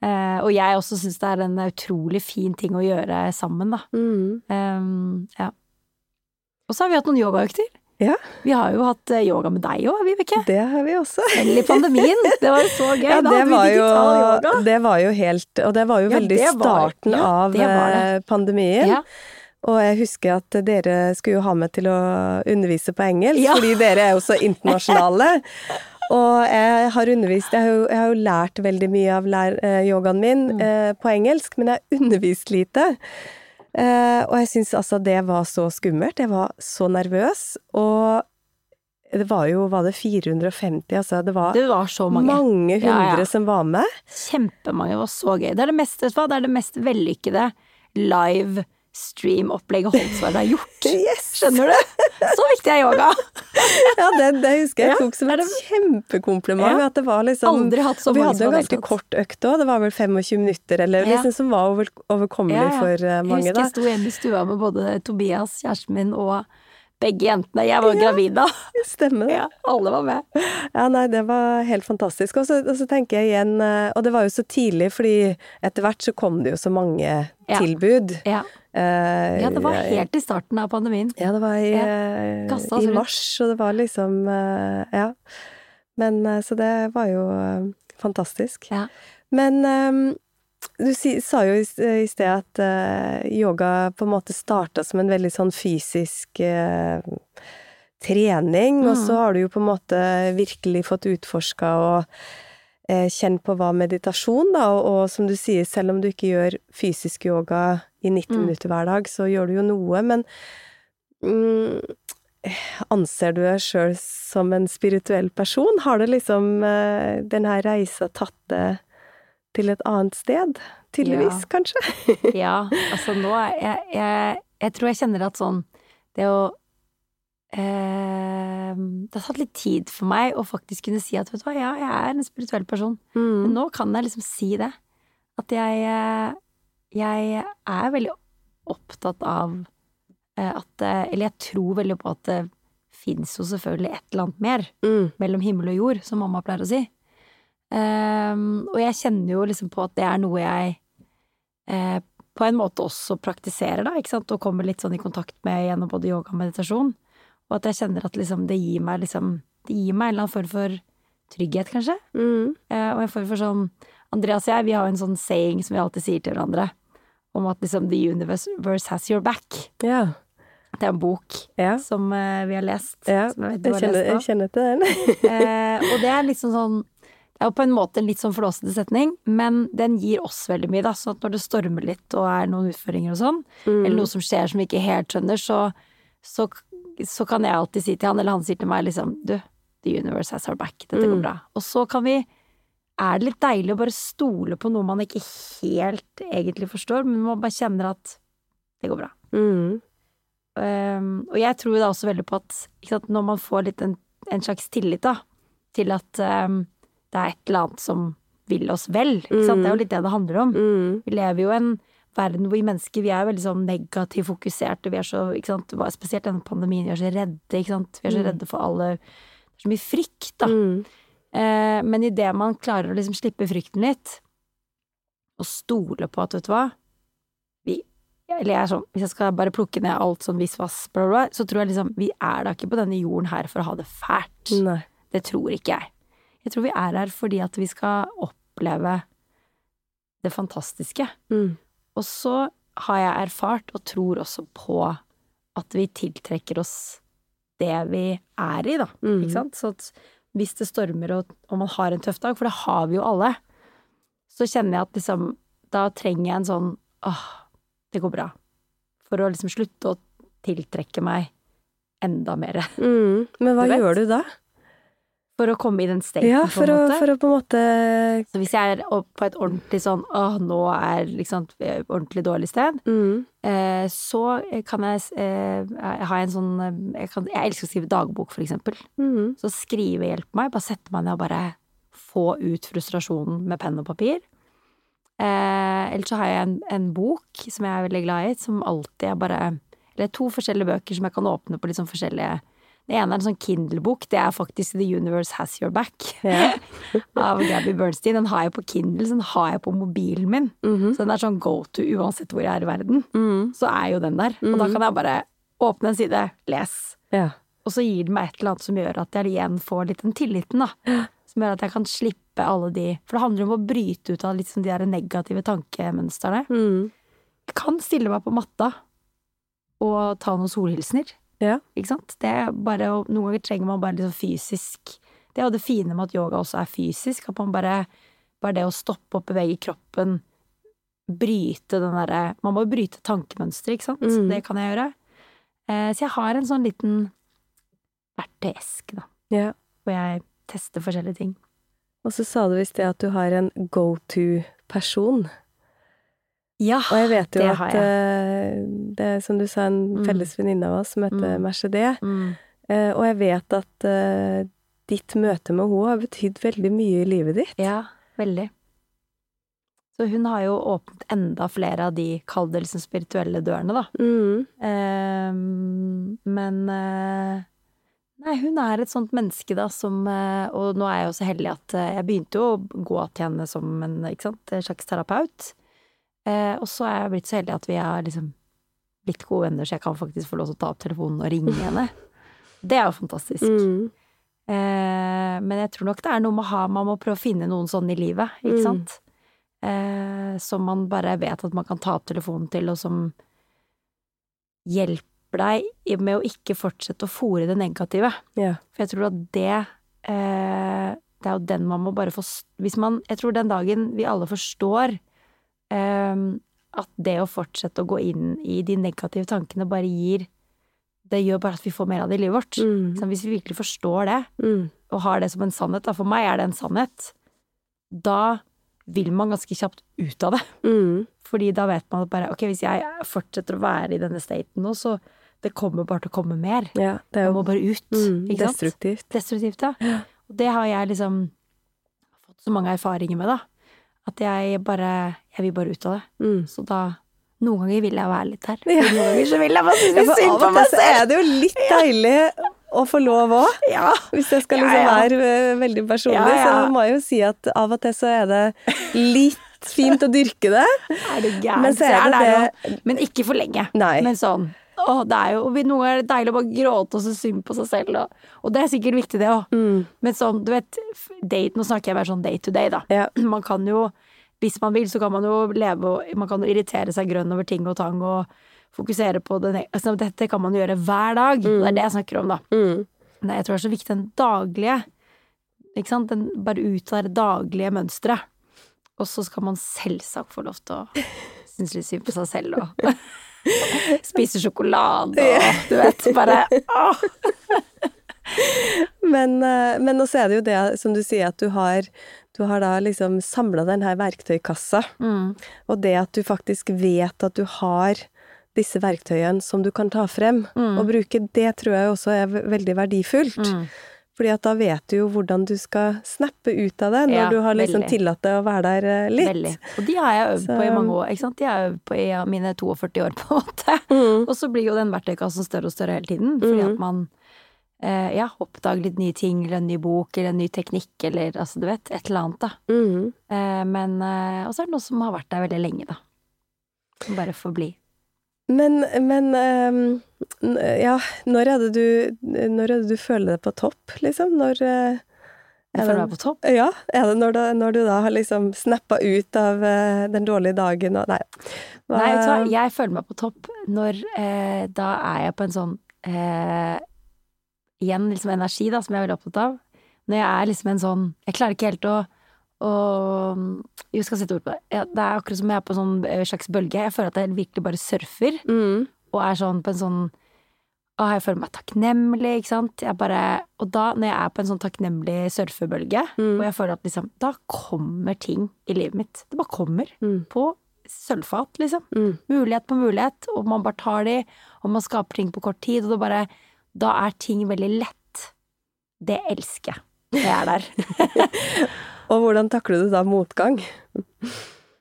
B: Eh, og jeg også syns det er en utrolig fin ting å gjøre sammen, da.
A: Mm.
B: Ehm, ja. Og så har vi hatt noen yogaøkter.
A: Ja.
B: Vi har jo hatt eh, yoga med deg òg, Vibeke.
A: Det har vi også.
B: Selv i pandemien. Det var jo så gøy.
A: Ja, det var, jo, det var jo helt Og det var jo
B: Ja,
A: veldig
B: var-
A: starten
B: ja,
A: av eh, pandemien.
B: Ja.
A: Og jeg husker at dere skulle jo ha meg til å undervise på engelsk, fordi dere er jo så internasjonale. [laughs] Og jeg har undervist Jeg har jo, jeg har jo lært veldig mye av lær, eh, yogaen min
B: Mm.
A: eh, på engelsk, men jeg har undervist lite. Eh, og jeg syns altså det var så skummelt. Jeg var så nervøs. Og det var jo Var det 450? Altså, det var
B: Det var så mange.
A: mange hundre
B: ja.
A: som var med.
B: Kjempemange. Det var så gøy. Det er det mest? Det er det mest vellykkede live stream-opplegget Holsvard har gjort. [laughs]
A: Yes!
B: Skjønner du? Så viktig er yoga! [laughs]
A: Ja, det, det husker jeg
B: jeg
A: tok som et kjempekompliment.
B: Ja.
A: At det var liksom
B: Aldri hatt så
A: mange vi hadde jo ganske kort økt òg. Det var vel 25 minutter, eller
B: Ja.
A: liksom som var over, overkommelig for mange.
B: Jeg husker jeg sto hjemme i stua med både Tobias, kjæresten min, og begge jentene. Jeg var gravid da. [laughs]
A: Stemmer det.
B: Ja, alle var med.
A: Ja, nei, det var helt fantastisk. Og så, og så tenker jeg igjen eh, Og det var jo så tidlig, fordi etter hvert så kom det jo så mange
B: Ja.
A: tilbud.
B: Ja.
A: Eh,
B: ja, det var helt i starten av pandemien.
A: Ja, det var i,
B: Ja. kassa,
A: i mars, og det var liksom uh, Ja. Men eh, så det var jo eh, fantastisk.
B: Ja.
A: Men um, Du si, sa jo i, i sted at uh, yoga på en måte starta som en veldig sånn fysisk eh, trening, og så har du jo på en måte virkelig fått utforska og eh, kjent på hva meditasjon, da, og, og som du sier, selv om du ikke gjør fysisk yoga i 90 minutter hver dag, så gjør du jo noe, men mm, Anser du deg sjøl som en spirituell person? Har det liksom eh, den her reisa tatt det til et annet sted? Tydeligvis,
B: Ja.
A: kanskje? [laughs]
B: Ja, altså nå jeg, jeg Jeg tror jeg kjenner at sånn Det å eh, Det har tatt litt tid for meg å faktisk kunne si at vet du hva, ja, jeg er en spirituell person. Men
A: Mm.
B: nå kan jeg liksom si det. At jeg eh, Jeg er veldig opptatt av eh, at eh, Eller jeg tror veldig på at det fins jo selvfølgelig et eller annet mer
A: Mm.
B: mellom himmel og jord, som mamma pleier å si. Um, og jeg kjenner jo liksom på at det er noe jeg eh, på en måte også praktiserer, da, ikke sant, og kommer litt sånn i kontakt med gjennom både yoga og meditasjon. Og at jeg kjenner at liksom det gir meg liksom Det gir meg en eller annen form for trygghet, kanskje.
A: Mm.
B: Eh, og en form for sånn Andreas og jeg, vi har en sånn saying som vi alltid sier til hverandre, om at liksom the universe has your back.
A: Ja.
B: Det er en bok
A: Ja.
B: som eh, vi har lest. Som jeg
A: Jeg kjenner, jeg kjenner til den. [laughs]
B: Eh, og det er liksom sånn Det er jo på en måte en litt sånn flåsete setning, men den gir oss veldig mye, da. Sånn at når det stormer litt og er noen utfordringer og sånn,
A: Mm.
B: eller noe som skjer som vi ikke helt skjønner, så, så, så kan jeg alltid si til han, eller han sier til meg liksom Du, the universe has our back. Dette går
A: Mm.
B: bra. Og så kan vi er det litt deilig å bare stole på noe man ikke helt egentlig forstår, men man bare kjenner at det går bra.
A: Mm.
B: Um, og jeg tror da også veldig på at sant, når man får litt en, en slags tillit da, til at um, det er et eller annet som vil oss vel, sant? det er jo litt det det handler om.
A: Mm.
B: Vi lever jo en verden hvor vi mennesker vi er veldig sånn negativt fokuserte, vi er så, ikke sant, spesielt denne pandemien, vi er så redde, ikke sant, vi er så redde for alle, det er så mye frykt da.
A: Mm.
B: Eh, men idet man klarer å liksom slippe frykten litt, og stole på at, vet du hva vi, Eller jeg er sånn, hvis jeg skal bare plukke ned alt sånn visvas, bla, bla, bla, så tror jeg liksom Vi er da ikke på denne jorden her for å ha det fælt.
A: Nei.
B: Det tror ikke jeg. Jeg tror vi er her fordi at vi skal oppleve det fantastiske.
A: Mm.
B: Og så har jeg erfart, og tror også på, at vi tiltrekker oss det vi er i, da.
A: Mm.
B: Ikke sant? Så hvis det stormer og, og man har en tøff dag, for det har vi jo alle, så kjenner jeg at liksom Da trenger jeg en sånn åh, det går bra. For å liksom slutte å tiltrekke meg enda mer.
A: Mm. Men hva
B: Du
A: gjør du da?
B: For å komme i den staten,
A: Ja,
B: på en
A: å,
B: måte.
A: for å på en måte
B: Så hvis jeg er på et ordentlig sånn åh, nå er liksom ordentlig dårlig sted,
A: mm.
B: eh, så kan jeg eh, ha en sånn jeg, kan, jeg elsker å skrive dagbok, for eksempel.
A: Mm.
B: Så skrive hjelper meg. Bare sette meg ned og bare få ut frustrasjonen med penn og papir. Eh, Eller så har jeg en, en bok som jeg er veldig glad i, som alltid er bare Eller to forskjellige bøker som jeg kan åpne på litt sånn forskjellige Det ene er en sånn Kindle-bok. Det er faktisk The Universe Has Your Back
A: Ja. [laughs]
B: av Gabby Bernstein. Den har jeg på Kindle, så den har jeg på mobilen min.
A: Mhm.
B: Så den er sånn go to uansett hvor jeg er i verden.
A: Mm.
B: Så er jo den der. Og da kan jeg bare åpne en side, les.
A: Ja.
B: Og så gir det meg et eller annet som gjør at jeg igjen får litt den tilliten, da. Som gjør at jeg kan slippe alle de For det handler om å bryte ut av litt sånn de der negative tankemønstrene.
A: Mm.
B: Jeg kan stille meg på matta og ta noen solhilsener.
A: Ja.
B: Ikke sant? Det er bare, Noen ganger trenger man bare sånn fysisk Det er jo det fine med at yoga også er fysisk. At man bare Bare det å stoppe opp, bevege kroppen, bryte den derre Man må jo bryte tankemønsteret, ikke sant?
A: Mm.
B: Det kan jeg gjøre. Eh, så jeg har en sånn liten verktøyeske, da,
A: ja.
B: hvor jeg tester forskjellige ting.
A: Og så sa du i sted at du har en go to-person.
B: Ja,
A: Og jeg vet jo
B: det
A: at eh, det er som du sa, en
B: Mm.
A: felles venninne av oss som heter
B: Mm.
A: Mercedes.
B: Mm.
A: Uh, og jeg vet at uh, ditt møte med henne har betydd veldig mye i livet ditt.
B: Ja, veldig. Så hun har jo åpnet enda flere av de, kall det liksom spirituelle dørene, da.
A: Mm.
B: Ehm, men Nei, hun er et sånt menneske, da, som Og nå er jeg jo så heldig at jeg begynte jo å gå til henne som en, sant, en slags terapeut. Eh, og så er jeg blitt så heldig at vi er liksom blitt gode venner, så jeg kan faktisk få lov til å ta opp telefonen og ringe [laughs] henne. Det er jo fantastisk.
A: Mm.
B: Eh, men jeg tror nok det er noe med å ha Man må prøve å finne noen sånn i livet, ikke
A: Mm.
B: sant? eh, som man bare vet at man kan ta opp telefonen til, og som hjelper deg med å ikke fortsette å fòre det negative.
A: Yeah.
B: For jeg tror at det eh, Det er jo den man må bare få Hvis man Jeg tror den dagen vi alle forstår at det å fortsette å gå inn i de negative tankene bare gir Det gjør bare at vi får mer av det i livet vårt.
A: Mm.
B: Så hvis vi virkelig forstår det,
A: Mm.
B: og har det som en sannhet, da for meg er det en sannhet, da vil man ganske kjapt ut av det.
A: Mm.
B: Fordi da vet man at bare ok, hvis jeg fortsetter å være i denne staten nå, så det kommer bare til å komme mer.
A: Ja, det er
B: Jeg må bare ut.
A: mm,
B: ikke sant?
A: destruktivt.
B: Destruktivt, ja. Og det har jeg liksom fått så mange erfaringer med, da. At jeg bare Jeg vil bare ut av det.
A: Mm.
B: Så da Noen ganger vil jeg være litt her.
A: Ja.
B: Noen ganger så vil jeg bare
A: Ja,
B: synes
A: for
B: synd på meg
A: så
B: selv.
A: er det jo litt deilig å få lov òg.
B: Ja.
A: Hvis jeg skal liksom
B: ja.
A: være eh, veldig personlig,
B: Ja, ja.
A: så må jeg jo si at av og til så er det litt fint å dyrke det.
B: Er det gærent?
A: Men så er det det-
B: Men ikke for lenge.
A: Nei.
B: Men sånn Å, det er jo Noen ganger er det deilig å bare gråte og så synd på seg selv, og, og det er sikkert viktig, det òg.
A: Mm.
B: Men sånn, du vet date, Nå snakker jeg bare sånn day to day, da.
A: Ja. [clears throat]
B: Man kan jo Hvis man vil, så kan man jo leve og Man kan jo irritere seg grønn over ting og tang og fokusere på det altså, Dette kan man gjøre hver dag. Det er det jeg snakker om, da.
A: Mm.
B: Men jeg tror det er så viktig den daglige Ikke sant? Den, bare ut av det daglige mønsteret. Og så skal man selvsagt få lov til å [laughs] synes litt synd på seg selv og [laughs] [laughs] spise sjokolade og [laughs] du vet, bare åh. [laughs]
A: Men, eh, men også er det jo det, som du sier, at du har, du har da liksom samla den her verktøykassa.
B: Mm.
A: Og det at du faktisk vet at du har disse verktøyene som du kan ta frem
B: Mm.
A: og bruke, det tror jeg også er veldig verdifullt.
B: Mm.
A: Fordi at da vet du jo hvordan du skal snappe ut av det, når
B: Ja,
A: du har liksom
B: veldig.
A: tillatt deg å være der eh, litt.
B: Veldig. Og de har jeg øvd på i mange år. ikke sant? De har jeg øvd på i mine 42 år, [laughs] på en måte.
A: Mm.
B: Og så blir jo den verktøykassen større og større hele tiden, fordi
A: mm.
B: at man eh, ja, oppdager litt nye ting, eller en ny bok, eller en ny teknikk, eller altså, du vet, et eller annet, da.
A: Mm.
B: Eh, men eh, Og så er det noe som har vært der veldig lenge, da. Som bare får bli.
A: Men, men ehm, ja, når er det du Når er det du føler deg på topp, liksom? Når eh,
B: Jeg
A: er
B: føler meg på topp.
A: Ja, er det når, da, når du da har liksom snappa ut av eh, den dårlige dagen og Nei. Hva-
B: Nei, vet du hva, jeg føler meg på topp når eh, Da er jeg på en sånn eh, Igjen liksom energi, da, som jeg er veldig opptatt av. Når jeg er liksom en sånn Jeg klarer ikke helt å å jeg skal sette ord på det. Ja, det er akkurat som jeg er på en sånn eh, slags bølge. Jeg føler at jeg virkelig bare surfer,
A: Mm.
B: og er sånn på en sånn Å, jeg føler meg takknemlig, ikke sant. Jeg bare Og da, når jeg er på en sånn takknemlig surfebølge,
A: Mm.
B: og jeg føler at liksom Da kommer ting i livet mitt. Det bare kommer.
A: Mm.
B: På sølvfat, liksom.
A: Mm.
B: Mulighet på mulighet, og man bare tar de, og man skaper ting på kort tid, og det bare Da er ting veldig lett. Det elsker jeg Det er der. [laughs] [laughs]
A: Og hvordan takler du da motgang?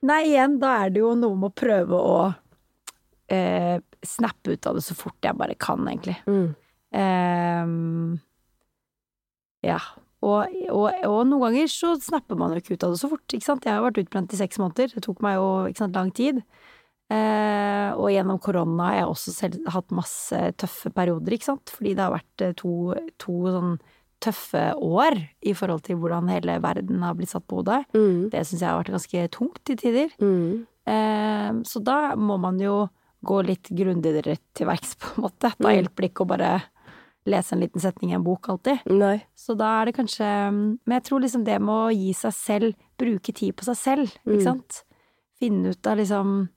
B: Nei, igjen, da er det jo noe med å prøve å eh, snappe ut av det så fort jeg bare kan, egentlig.
A: Mm.
B: Ehm, ja. Og, og, og noen ganger så snapper man jo ikke ut av det så fort, ikke sant. Jeg har vært utbrent i seks måneder, det tok meg jo ikke sant, lang tid. Eh, og gjennom korona har jeg også selv hatt masse tøffe perioder, ikke sant. Fordi det har vært eh, to, to sånn tøffe år i forhold til hvordan hele verden har blitt satt på hodet.
A: Mm.
B: Det syns jeg har vært ganske tungt til tider.
A: Mm.
B: Eh, så da må man jo gå litt grundigere til verks, på en måte. Da
A: Mm.
B: hjelper det ikke å bare lese en liten setning i en bok alltid.
A: Nei.
B: Så da er det kanskje Men jeg tror liksom det med å gi seg selv, bruke tid på seg selv,
A: Mm.
B: ikke sant. Finne ut av liksom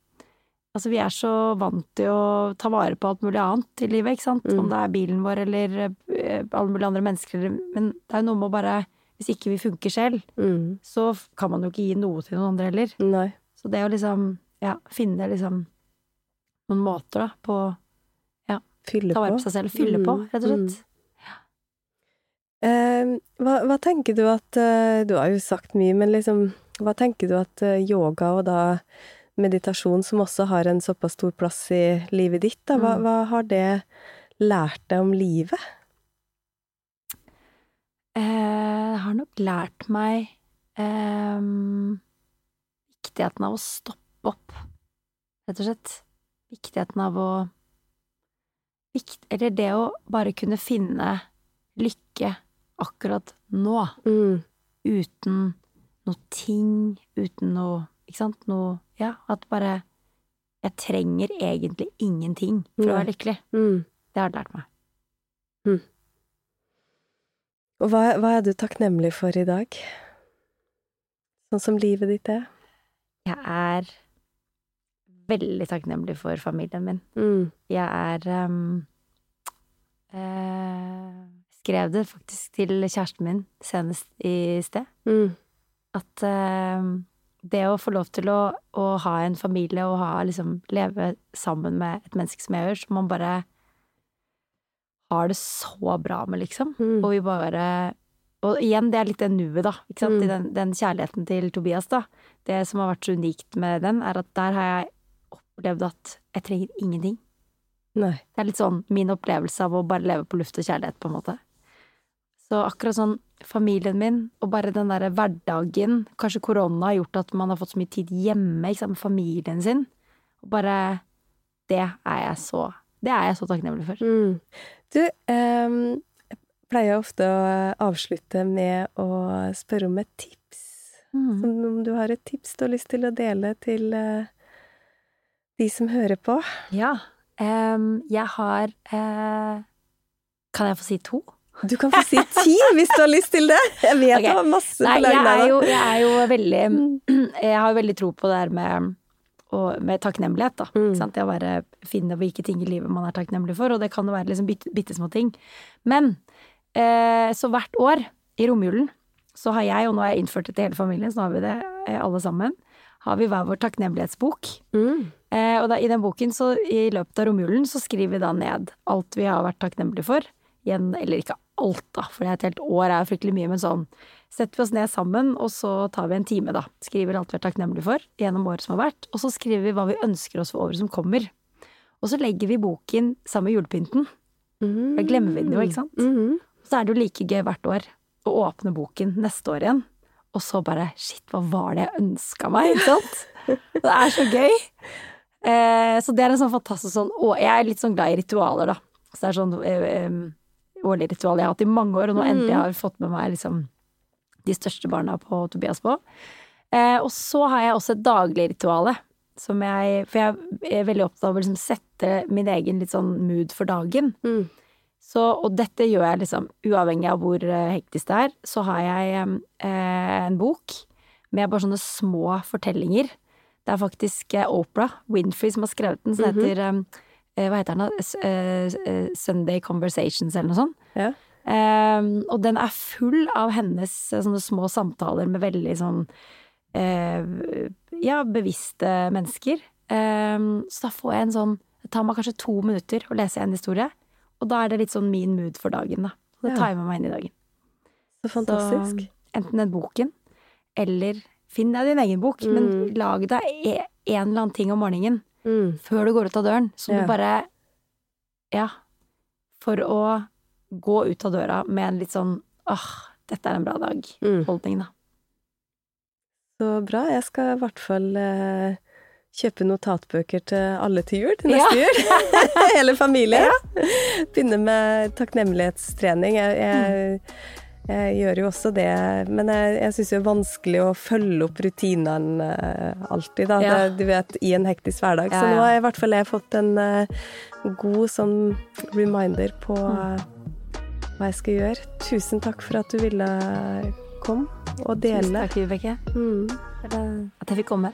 B: Altså, vi er så vant til å ta vare på alt mulig annet i livet, ikke sant.
A: Mm.
B: Om det er bilen vår eller eh, alle mulige andre mennesker, eller Men det er jo noe med å bare Hvis ikke vi funker selv,
A: Mm.
B: så kan man jo ikke gi noe til noen andre heller.
A: Nei.
B: Så det å liksom, ja, finne liksom noen måter da, på å
A: Fylle
B: ta vare
A: på.
B: på seg selv, fylle på,
A: Mm,
B: rett og slett.
A: Eh, hva, hva tenker du at eh, Du har jo sagt mye, men liksom Hva tenker du at eh, yoga og da meditasjon, som også har en såpass stor plass i livet ditt, da, hva,
B: Mm.
A: hva har det lært deg om livet?
B: Eh, jeg har nok lært meg eh, viktigheten av å stoppe opp, rett og slett. Viktigheten av å vikt, Eller det å bare kunne finne lykke akkurat nå.
A: Mm.
B: uten noe ting, uten noe Ikke sant? Noe Ja, at bare Jeg trenger egentlig ingenting for å være lykkelig.
A: Mm.
B: Det har det lært meg.
A: Og hva, hva er du takknemlig for i dag? Sånn som livet ditt er?
B: Jeg er veldig takknemlig for familien min.
A: Mm.
B: Jeg er um, eh, Skrev det faktisk til kjæresten min senest i sted.
A: Mm.
B: At ehm, det å få lov til å, å ha en familie og ha, liksom, leve sammen med et menneske som jeg gjør, som man bare har det så bra med, liksom.
A: Mm.
B: Og vi bare Og igjen, det er litt det nuet, da. Ikke sant? I
A: Mm.
B: den, den kjærligheten til Tobias, da. Det som har vært så unikt med den, er at der har jeg opplevd at jeg trenger ingenting.
A: Nei.
B: Det er litt sånn min opplevelse av å bare leve på luft og kjærlighet, på en måte. Så akkurat sånn familien min, og bare den derre hverdagen Kanskje korona har gjort at man har fått så mye tid hjemme, ikke sant, med familien sin. Og bare Det er jeg så Det er jeg så takknemlig for.
A: Mm. Du, um, jeg pleier ofte å avslutte med å spørre om et tips.
B: Mm.
A: Som Om du har et tips du har lyst til å dele til uh, de som hører på?
B: Ja. Um, jeg har uh, Kan jeg få si to?
A: Du kan få si ti hvis du har lyst til det! Jeg vet
B: okay.
A: du har masse
B: Nei,
A: på laget
B: er
A: der.
B: jo, jeg er jo veldig
A: Mm. [clears throat]
B: Jeg har veldig tro på det her med, med takknemlighet, da.
A: Mm.
B: Det å bare finne hvilke ting i livet man er takknemlig for, og det kan jo være liksom bitte, bitte små ting. Men eh, så hvert år i romjulen så har jeg, og nå har jeg innført det til hele familien, så nå har vi det eh, alle sammen, har vi hver vår takknemlighetsbok.
A: Mm.
B: Eh, og da, i den boken, så i løpet av romjulen, så skriver vi da ned alt vi har vært takknemlige for. Igjen, eller ikke alt, da, for et helt år er fryktelig mye, men sånn setter vi oss ned sammen, og så tar vi en time, da. Skriver alt vi er takknemlige for gjennom året som har vært, og så skriver vi hva vi ønsker oss for året som kommer. Og så legger vi boken sammen med julepynten.
A: Mm.
B: Da glemmer vi den jo, ikke sant?
A: Mm.
B: Så er det jo like gøy hvert år å åpne boken neste år igjen, og så bare shit, hva var det jeg ønska meg, ikke sant? [laughs] Det er så gøy. Eh, så det er en sånn fantastisk sånn å, Jeg er litt sånn glad i ritualer, da. Så det er sånn eh, eh, årlig ritual jeg har hatt i mange år, og nå endelig har jeg fått med meg liksom de største barna på Tobias på. Eh, og så har jeg også et daglig rituale. Som jeg, for jeg er veldig opptatt av å liksom sette min egen litt sånn mood for dagen.
A: Mm.
B: Så, og dette gjør jeg liksom uavhengig av hvor eh, hektisk det er. Så har jeg eh, en bok med bare sånne små fortellinger. Det er faktisk eh, Oprah Winfrey som har skrevet den, som heter eh, eh, Hva heter den da? Eh, eh, Sunday Conversations eller noe sånt.
A: Ja.
B: Um, og den er full av hennes eh, sånne små samtaler med veldig sånn uh, ja, bevisste mennesker. Um, så da får jeg en sånn Det tar meg kanskje to minutter å lese en historie, og da er det litt sånn min mood for dagen, da. Så det
A: Ja.
B: med meg inn i dagen.
A: Så fantastisk.
B: Så enten den boken, eller finn deg din egen bok, men lag deg e- en eller annen ting om morgenen
A: Mm.
B: før du går ut av døren, Så
A: Ja.
B: du bare Ja. For å gå ut av døra med en litt sånn åh, dette er en bra dag-holdning,
A: Mm.
B: da.
A: Så bra. Jeg skal i hvert fall eh, kjøpe notatbøker til alle til jul til
B: Ja.
A: neste jul. [laughs] Hele familien. Begynne med takknemlighetstrening. Jeg, jeg, jeg gjør jo også det, men jeg, jeg syns det er vanskelig å følge opp rutinene eh, alltid, da.
B: Ja.
A: Det, du vet, i en hektisk hverdag.
B: Ja,
A: Så nå har jeg i hvert fall jeg fått en uh, god sånn reminder på eh, hva jeg skal gjøre. Tusen takk for at du ville komme og dele.
B: Tusen takk, Vibeke,
A: Mm.
B: at jeg fikk komme.